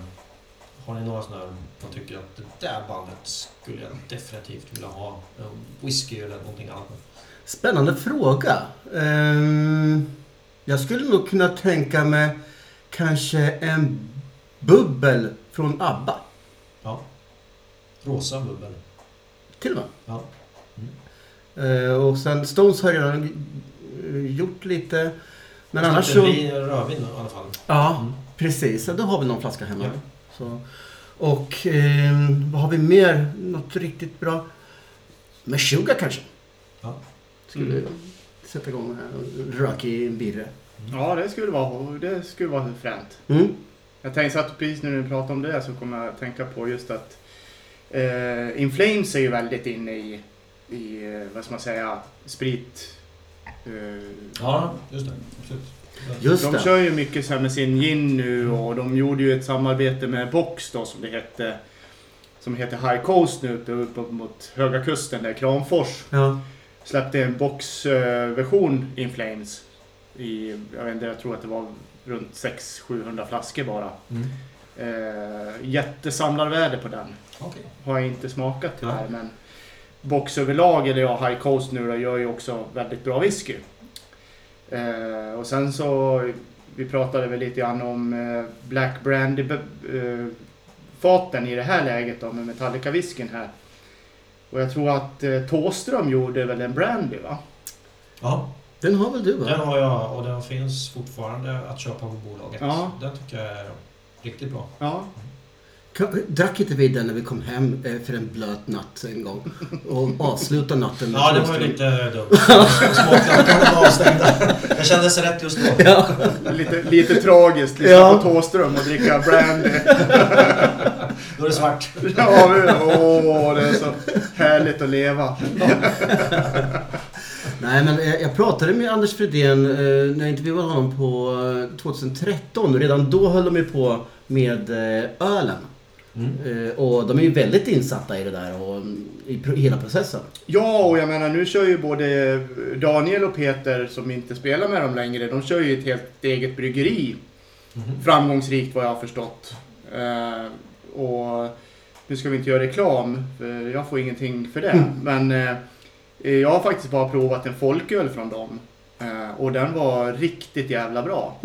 har ni några sådana man tycker att det där bandet skulle jag definitivt vilja ha en whisky eller någonting annat med? Spännande fråga. Ehm, jag skulle nog kunna tänka mig kanske en bubbel från ABBA. Ja. Rosa bubbel. Till och med. Ja. Eh, och sen Stones har jag redan eh, gjort lite. Men annars så... vin- Rödvin i alla fall. Ja, Mm. precis. Ja, Då har vi någon flaska hemma. Ja. Och ehm, vad har vi mer? Något riktigt bra? Med Sugar kanske? Ja. Skulle Mm. sätta igång här och röka i en birre. Ja, det skulle vara, det skulle vara fränt. Mm. Jag tänkte att precis när du pratar om det så kommer jag att tänka på just att eh, Inflames är ju väldigt inne i, i eh, vad ska man säga, sprit. Eh, Ja, just det. Absolut. Just de det. kör ju mycket så här med sin gin nu och de gjorde ju ett samarbete med Box då som det hette. Som heter High Coast nu uppe, uppe mot Höga Kusten där Kramfors. Ja. Släppte en boxversion In Flames. I, jag vet inte, jag tror att det var runt 600-700 flaskor bara. Mm. Eh, jättesamlarvärde på den. Okej. Har jag inte smakat tyvärr men Box överlag, eller ja, High Coast nu då, gör ju också väldigt bra whisky. Eh, och sen så, vi pratade väl lite grann om eh, Black Brandy eh, faten i det här läget då med Metallica whiskyn här. Och jag tror att eh, Tåström gjorde väl en brandy va? Ja, Den har väl du den va? har jag och den finns fortfarande att köpa på bolaget. Ja. Den tycker jag är riktigt bra. Ja. Kan- Drack inte vi den när vi kom hem eh, för en blöt natt en gång? Och avslutade natten med Ja, det var ju lite dumt. Smaklökarna var avstängda. Jag kände sig rätt just då. Ja. Lite, lite tragiskt, lyssna Ja. på Tåström och dricka brandy. Då är det svart. (laughs) Ja, åh, det är så härligt att leva. (laughs) Nej, men eh, jag pratade med Anders Fredén eh, när jag intervjuade honom på eh, 2013. Redan då höll de ju på med eh, ölen. Mm. Eh, Och de är ju väldigt insatta i det där och mm, i hela processen. Ja, och jag menar nu kör ju både Daniel och Peter som inte spelar med dem längre. De kör ju ett helt eget bryggeri. Mhm. Framgångsrikt vad jag har förstått. Och nu ska vi inte göra reklam, för jag får ingenting för det. Men eh, jag har faktiskt bara provat en folköl från dem. Eh, och den var riktigt jävla bra.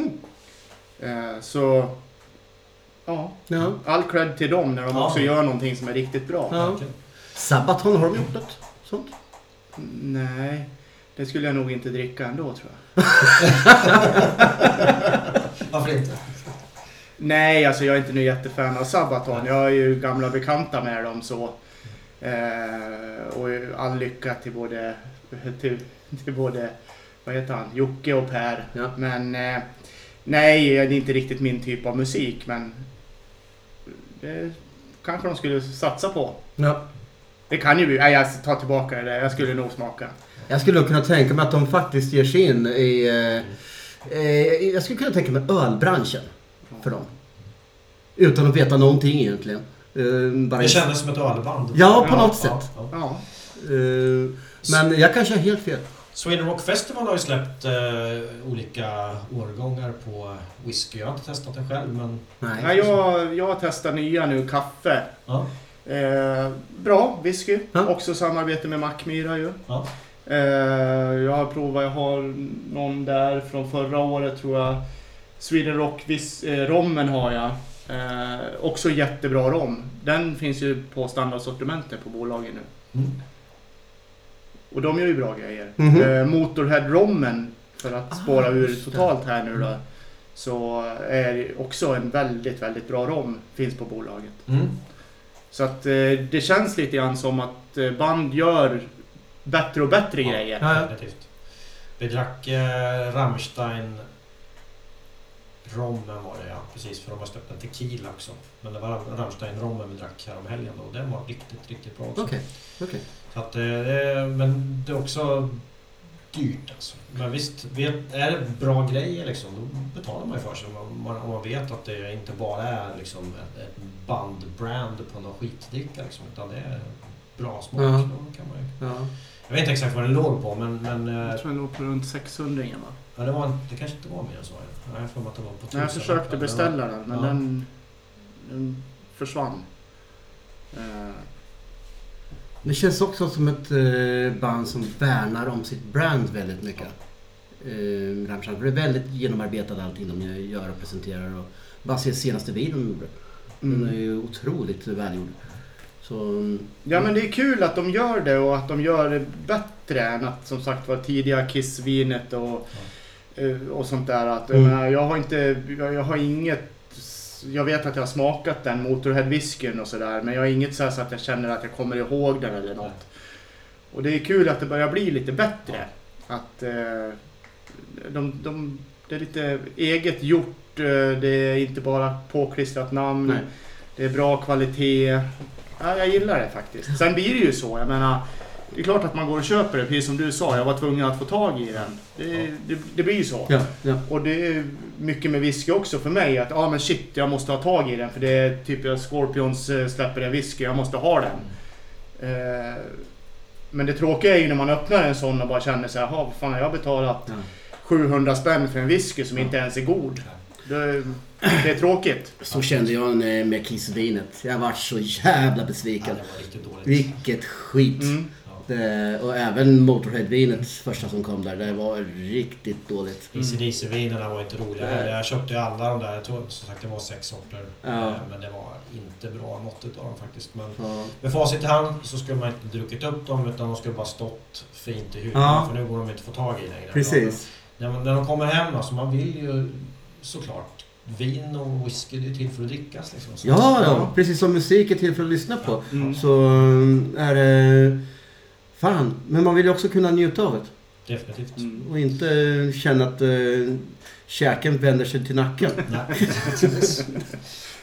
Eh, så, ja. Ja. All cred till dem när de Ja. också gör någonting som är riktigt bra. Ja. Sabaton, har de gjort något sånt? Nej, det skulle jag nog inte dricka ändå tror jag. (laughs) Varför inte? Nej, alltså jag är inte någon jättefan av Sabaton. Jag är ju gamla bekanta med dem så. Eh, och all lycka till både, till, till både, vad heter han, Jocke och Per. Ja. Men eh, nej, det är inte riktigt min typ av musik men det kanske de skulle satsa på. Ja. Det kan ju bli, nej jag tar tillbaka det där. Jag skulle nog smaka. Jag skulle kunna tänka mig att de faktiskt ger sig in i... Eh, eh, jag skulle kunna tänka mig ölbranschen för dem. Utan att veta någonting egentligen. Eh, bara Det kändes som ett ölband. Ja, på Ja, något Ja, sätt. ja. Ja. Eh, men jag kanske har helt fel. Sweden Rock Festival har ju släppt eh, olika årgångar på whisky. Jag har inte testat den själv men... Nej. Nej, jag, jag testar nya nu, kaffe. Ja. Eh, bra whisky. Ja. Också samarbete med Mackmyra ju. Ja. Eh, jag har provat, jag har någon där från förra året tror jag. Sweden Rock vis, eh, rommen har jag. Eh, också jättebra rom. Den finns ju på standardsortimentet på bolaget nu. Mm. Och de gör ju bra grejer. Mhm. Eh, Motorhead-rommen, för att Ah, spåra ur totalt här nu då. Så är också en väldigt, väldigt bra rom. Finns på bolaget. Mm. Så att eh, det känns lite grann som att eh, band gör bättre och bättre Ja. grejer. Ja. Definitivt. Vi drack eh, Rammstein Rommen var det ja, precis för de har släppt en tequila också. Men det var Rammstein-rommen vi drack här om helgen och den var riktigt, riktigt bra också. Okej. okej. Så att, eh, men det är också dyrt alltså. Men visst, är det bra grejer liksom, då betalar man ju för sig. Om man, vet att det inte bara är liksom ett, ett bandbrand på någon skitdricka liksom, utan det är bra smak. Ja. Kan man ju, Ja. Jag vet inte exakt vad den låg på men, men eh, Jag tror den låg på runt 600 va? ja, det, var, det kanske inte var mer än så. Jag har för mig att det var på Nej, jag 1000. försökte beställa den men ja. den, den försvann. Eh, Det känns också som ett eh, band som värnar om sitt brand väldigt mycket. Eh, Rammstein. För det är väldigt genomarbetat allting de gör och presenterar. Och bara se senaste videon de gjorde. Den är mm. ju otroligt välgjord. Så... Ja men det är kul att de gör det och att de gör det bättre än att som sagt var tidiga Kiss-vinet och, eh, och sånt där. Att, jag, Mm. menar, jag har inte, jag, jag har inget jag vet att jag har smakat den Motorhead whiskyn och sådär men jag har inget så, så att jag känner att jag kommer ihåg den eller något. Och det är kul att det börjar bli lite bättre. Att eh, de, de, det är lite eget gjort. eh, Det är inte bara påklistrat namn. Nej. Det är bra kvalitet. Ja, jag gillar det faktiskt. Sen blir det ju så. Jag menar, det är klart att man går och köper det. Precis som du sa, jag var tvungen att få tag i den. Det, det, det blir ju så. Ja, ja. Och det är mycket med whisky också för mig. Att ah, men shit, jag måste ha tag i den. För det är typ Scorpions eh, släpper en whisky, jag måste ha den. Eh, men det tråkiga är ju när man öppnar en sån och bara känner så här, "Jaha, vad fan har jag betalat Ja. 700 spänn för en whisky som inte ens är god? Det, det är tråkigt. Så kände jag eh, med Kissvinet. Jag var så jävla Ja, besviken. det var riktigt dåligt. Vilket skit. Mm. Det, och även Motorhead-vinet första som kom där. Det var riktigt dåligt. ACDC-vinerna var inte roliga heller. Jag köpte ju alla de där. Jag tror som sagt det var sex sorter. Ja. Eh, Men det var inte bra något utav dem faktiskt. Men Ja. med facit i hand så skulle man inte druckit upp dem utan de skulle bara stått fint i hyllan. Ja. För nu går de inte att få tag i längre. Precis. När, man, när de kommer hem, alltså man vill ju såklart vin och whisky, är till för att drickas liksom. Ja, ja, precis som musik är till för att lyssna på. Mm. Så eh, är det... Fan, men man vill ju också kunna njuta av det. Definitivt. Mm. Och inte känna att uh, käken vänder sig till nacken. (laughs)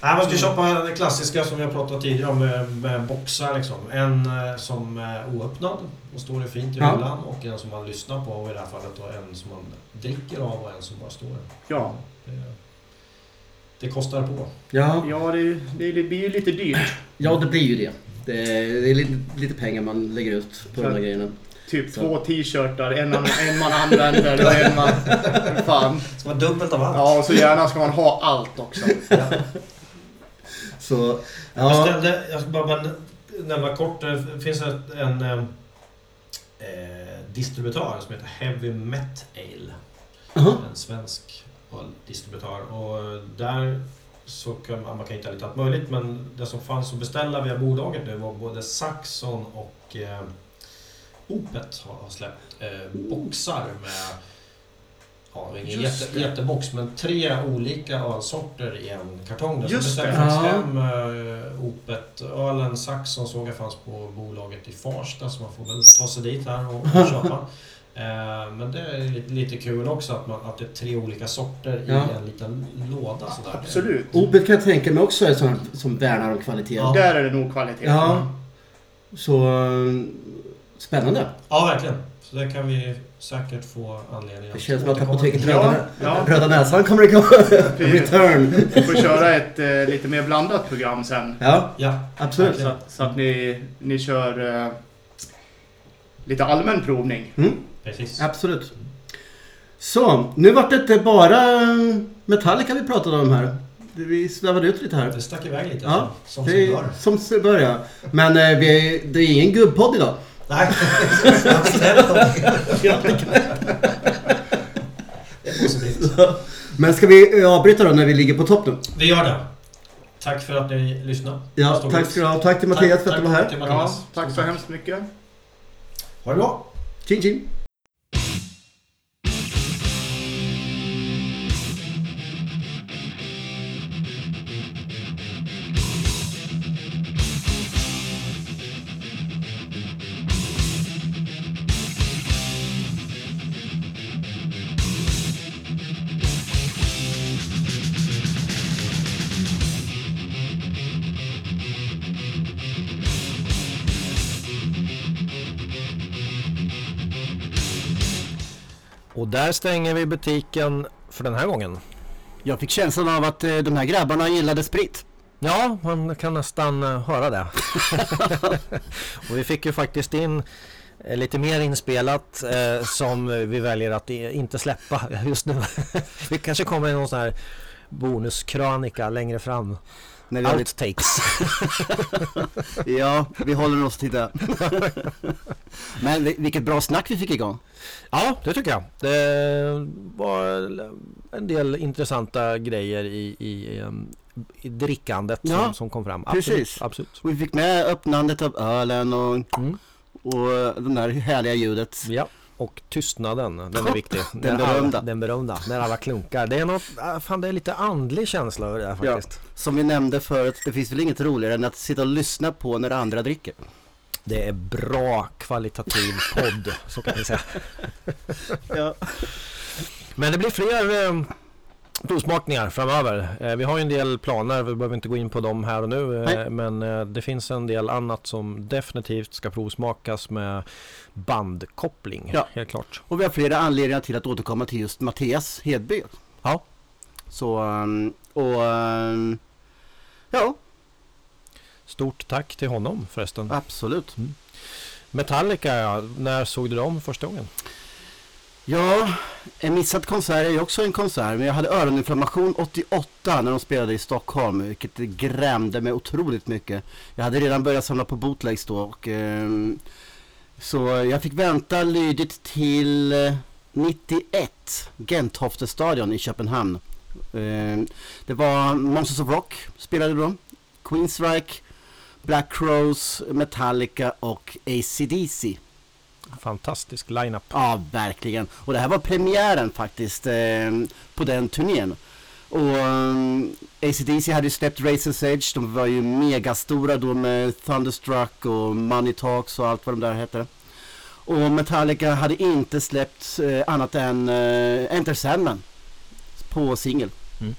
Nej, man ska köpa det klassiska som vi har pratat tidigare om med, med boxar liksom. En eh, som är oöppnad och står det fint i Ja. hyllan och en som man lyssnar på och i det här fallet då en som man dricker av och en som bara står. Ja, Det, det kostar på. Ja, ja det, det, det blir ju lite dyrt. ja det blir ju det. Det är, det är lite, lite pengar man lägger ut på de här grejerna. Typ Så. två t-shirtar, en, man- en man använder och en man... (laughs) Fan. Det ska vara dubbelt av allt. Ja, och så gärna ska man ha allt också. Så, Jag ja. ställde, jag ska bara, bara nämna kort, det finns ett, en eh, eh, distributör som heter Heavy Met Ale. Aha. En svensk öldistributör. Och där så kan man, man kan hitta lite allt möjligt men det som fanns att beställa via bolaget nu var både Saxon och eh, Opet har, har släppt eh, boxar med Ja, ingen jätte, jättebox men tre olika ölsorter i en kartong. där. Just det. Ja. hem eh, Opet-ölen Saxon såg jag fanns på bolaget i Farsta så man får väl ta sig dit här och, och köpa. (laughs) Eh, men det är lite, lite kul också att, man, att det är tre olika sorter Ja. i en liten låda. Sådär. Absolut. Opet kan jag tänka mig också är sånt som värnar om kvalitet. Ja. Där är det nog kvalitet. Ja. Så eh, spännande. Ja, verkligen. Så det kan vi säkert få anledning Det känns som att apoteket. Röda, Ja. Röda Näsan kommer igång. (laughs) Return. Vi får köra ett eh, lite mer blandat program sen. Ja, Ja, absolut. Så att, så att ni, ni kör eh, lite allmän provning. Mm, precis. absolut. Så, nu vart det inte bara Metallica vi pratade om här. Vi svävade ut lite här. Det stack iväg lite. Ja, som Det sig är, bör. som sig bör ja. Men eh, vi, det är ingen gubbpodd idag. Nej. (laughs) Det är positivt. Men ska vi avbryta då när vi ligger på topp nu? Vi gör det. Tack för att ni lyssnade. Ja, tack ska du ha. Tack till Mattias för att du var tack här. till Ja, tack så hemskt mycket. Ha det bra. Tjing tjing. Där stänger vi butiken för den här gången. Jag fick känslan av att eh, de här grabbarna gillade sprit. Ja, man kan nästan eh, höra det. (laughs) och vi fick ju faktiskt in eh, lite mer inspelat eh, som vi väljer att inte släppa just nu. (laughs) vi kanske kommer i någon sån här bonuskrönika längre fram. När lite, Outtakes. (laughs) ja, vi håller oss till det. (laughs) Men vi- vilket bra snack vi fick igång. ja, det tycker jag. Det var en del intressanta grejer i, i, i drickandet Ja, som, som kom fram. Absolut, precis. Absolut. Och vi fick med öppnandet av ölen och, Mm. och det där härliga ljudet. Ja, och tystnaden, den är viktig. Den alla- berömda. Den berömda, när alla klunkar. Det är något, ah, fan det är lite andlig känsla över det här Ja. faktiskt. Som vi nämnde förut, det finns väl inget roligare än att sitta och lyssna på när andra dricker. Det är bra kvalitativ podd, så kan vi säga. Ja. Men det blir fler eh, provsmakningar framöver. Eh, vi har ju en del planer, vi behöver inte gå in på dem här och nu. Eh, men eh, det finns en del annat som definitivt ska provsmakas med bandkoppling. Ja. Helt klart. Och vi har flera anledningar till att återkomma till just Mattias Hedby. Ja. Så, ehm, och ehm, ja, Stort tack till honom förresten. absolut. Metallica, ja. när såg du dem första gången? Ja, en missad konsert är ju också en konsert. Men jag hade öroninflammation 88 när de spelade i Stockholm. Vilket grämde mig otroligt mycket. Jag hade redan börjat samla på bootlegs då. Och, ehm, så jag fick vänta lydigt till eh, 91. Gentofte-stadion i Köpenhamn. Ehm, det var Monsters of Rock spelade då. Queensryche, Black Crowes, Metallica och ACDC. Fantastisk line-up. Ja, verkligen. Och det här var premiären faktiskt eh, på den turnén. Och um, ACDC hade ju släppt Razor's Edge. De var ju megastora då med Thunderstruck och Money Talks och allt vad de där hette. Och Metallica hade inte släppt eh, annat än eh, Enter Sandman på singel. Mm.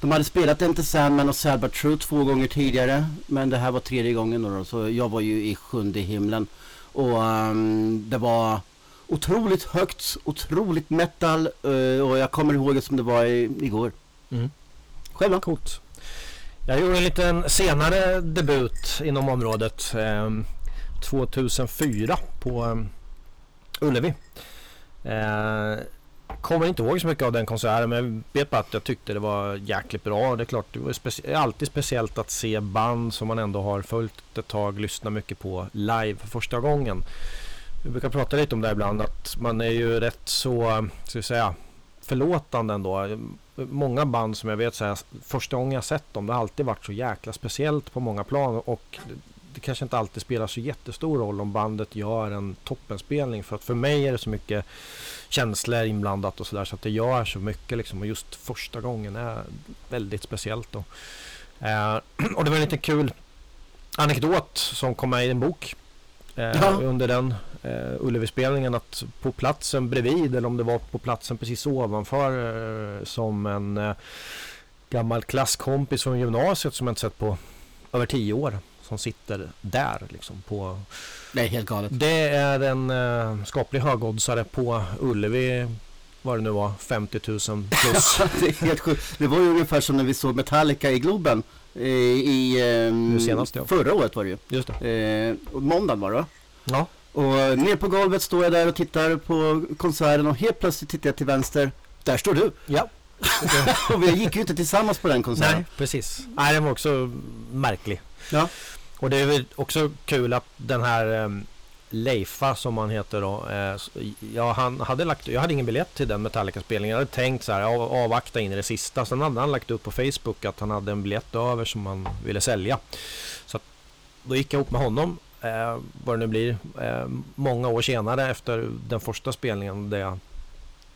De hade spelat Enter Sandman och Sad But True två gånger tidigare. Men det här var tredje gången då, så jag var ju i sjunde himlen. Och ehm, det var otroligt högt, otroligt metal eh, och jag kommer ihåg det som det var i, igår. Mm. Själv då? Coolt. Jag gjorde en liten senare debut inom området. Eh, 2004 på eh, Ullevi. Eh, kommer inte ihåg så mycket av den konserten men jag vet bara att jag tyckte det var jäkligt bra. Det är klart, det var speci- alltid speciellt att se band som man ändå har följt ett tag, lyssnat mycket på live för första gången. Vi brukar prata lite om det här ibland att man är ju rätt så, ska vi säga, förlåtande ändå. Många band som jag vet så här, första gången jag sett dem, det har alltid varit så jäkla speciellt på många plan och det, kanske inte alltid spelar så jättestor roll om bandet gör en toppenspelning för att för mig är det så mycket känslor inblandat och sådär så att det gör så mycket liksom och just första gången är väldigt speciellt då. Eh, (clears throat) och det var en liten kul anekdot som kom med i en bok eh, Ja. under den eh, Ullevi-spelningen att på platsen bredvid eller om det var på platsen precis ovanför eh, som en eh, gammal klasskompis från gymnasiet som jag inte sett på över tio år som sitter där liksom på Det är helt galet. det är en eh, skaplig högoddsare på Ullevi vad det nu var 50 000 plus (laughs) det är helt sjukt. Det var ju ungefär som när vi såg Metallica i Globen. eh, I, ehm, Nu senast, ja. Förra året var det ju. just det Eh, måndagen var det va? ja Och ner på golvet står jag där och tittar på konserten och helt plötsligt tittar jag till vänster. Där står du. ja (laughs) och vi gick ju inte tillsammans på den konserten. nej precis nej den var också märklig Ja. Och det är väl också kul att den här eh, Leifa som han heter då. Eh, ja, han hade lagt, jag hade ingen biljett till den Metallica-spelningen. Jag hade tänkt så här, av, avvakta in i det sista. Sen hade han lagt upp på Facebook att han hade en biljett över som han ville sälja. Så att, då gick jag ihop med honom, eh, vad det nu blir, eh, många år senare efter den första spelningen där jag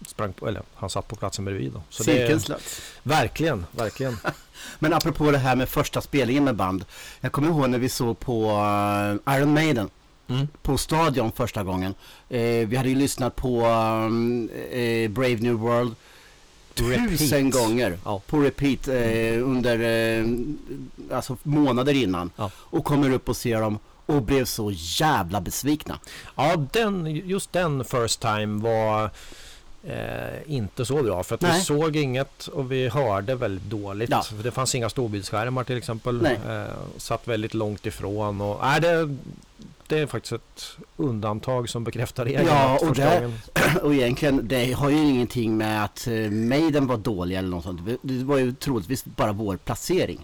sprang på, eller han satt på platsen bredvid. Då. Så Cirkeln slöts. verkligen, verkligen. (laughs) Men apropå det här med första spelningen med band. Jag kommer ihåg när vi såg på eh, Iron Maiden Mm. på Stadion första gången. Eh, vi hade ju lyssnat på um, eh, Brave New World tusen Repeat. gånger Ja. på repeat eh, under eh, alltså månader innan. Ja. Och kommer upp och ser dem och blev så jävla besvikna. Ja, den, just den First Time var eh, inte så bra. För att vi Nej. såg inget och vi hörde väldigt dåligt. Ja. För Det fanns inga storbildsskärmar till exempel. Eh, satt väldigt långt ifrån. Och, nej, det, det är faktiskt ett undantag som bekräftar regeln. Ja, och gången- (clears throat) Och egentligen, det har ju ingenting med att eh, Maiden var dålig eller något sånt. Det var ju troligtvis bara vår placering.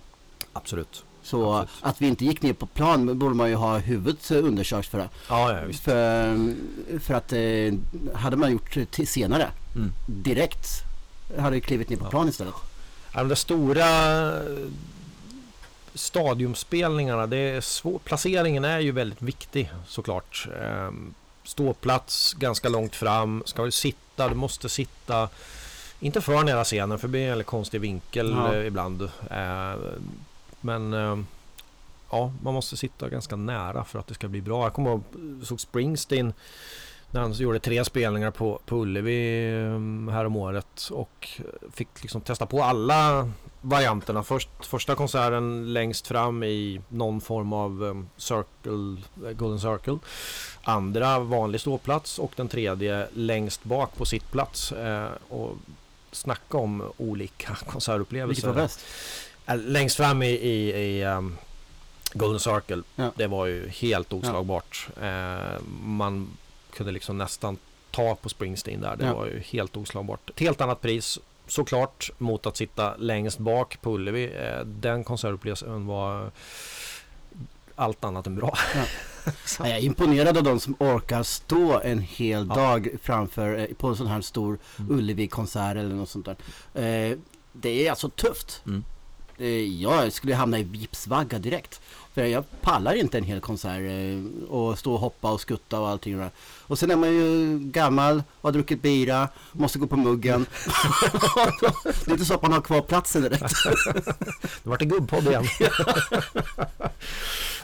Absolut. Så Absolut. att vi inte gick ner på plan borde man ju ha huvudet eh, undersökt för. Ja, ja. För, för att eh, hade man gjort det senare, Mm. direkt, hade jag klivit ner på Ja. plan istället. De där stora eh, stadiumspelningarna, det är svårt. Placeringen är ju väldigt viktig såklart. Ehm, Ståplats ganska långt fram. Ska du sitta, du måste sitta inte för nära scenen för det blir en väldigt konstig vinkel Ja. ibland. Men eh, ja, man måste sitta ganska nära för att det ska bli bra. Jag kommer ihåg, jag såg Springsteen när han gjorde tre spelningar på, på Ullevi eh, häromåret året och fick liksom testa på alla varianterna. Först, första konserten längst fram i någon form av eh, circle, Golden Circle. Andra vanlig ståplats och den tredje längst bak på sittplats. Eh, och snacka om olika (laughs) konsertupplevelser. Vilket var bäst? Eh, Längst fram i, i, i um, Golden Circle. Ja. Det var ju helt oslagbart. Eh, man kunde liksom nästan ta på Springsteen där. Det Ja. var ju helt oslagbart. Ett helt annat pris såklart mot att sitta längst bak på Ullevi. Eh, den konsertupplevelsen var allt annat än bra. (laughs) Ja, jag är imponerad av de som orkar stå en hel Ja. dag framför eh, på en sån här stor Mm. Ullevi-konsert eller något sånt där. Eh, det är alltså tufft. Mm. Eh, jag skulle hamna i vipsvagga direkt. För jag pallar inte en hel konsert eh, och stå och hoppa och skutta och allting. där. Och sen är man ju gammal, har druckit bira, måste gå på muggen. (laughs) det är inte så att man har kvar platsen direkt. (laughs) Det vart en gubbpodd igen. (laughs)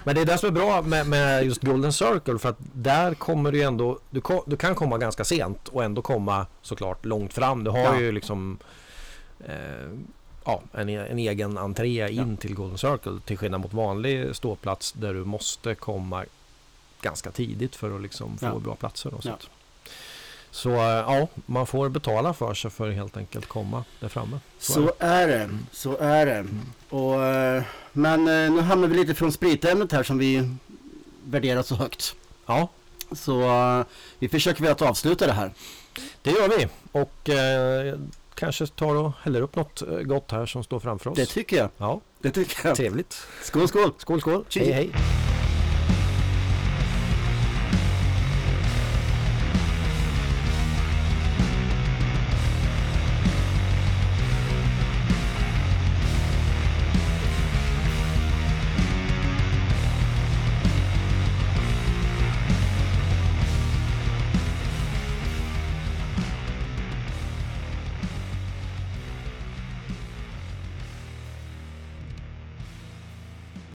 Men det är det som är bra med, med just Golden Circle för att där kommer du ändå, du, ko- du kan komma ganska sent och ändå komma såklart långt fram. Du har Ja. ju liksom eh, ja, en, e- en egen entré in till Golden Circle till skillnad mot vanlig ståplats där du måste komma ganska tidigt för att liksom få Ja. bra platser. Och Ja. sånt. Så eh, ja, man får betala för sig för att helt enkelt komma där framme. Så är Så är det. Så är det. Och, eh, men eh, nu hamnar vi lite från spritämnet här som vi värderar så högt. Ja, Så vi försöker väl att avsluta det här. Det gör vi och eh, kanske tar och häller upp något eh, gott här som står framför oss. Det tycker jag. ja, Det tycker jag. trevligt. Skål, skål. Skål, skål. Cheers. Hej, hej.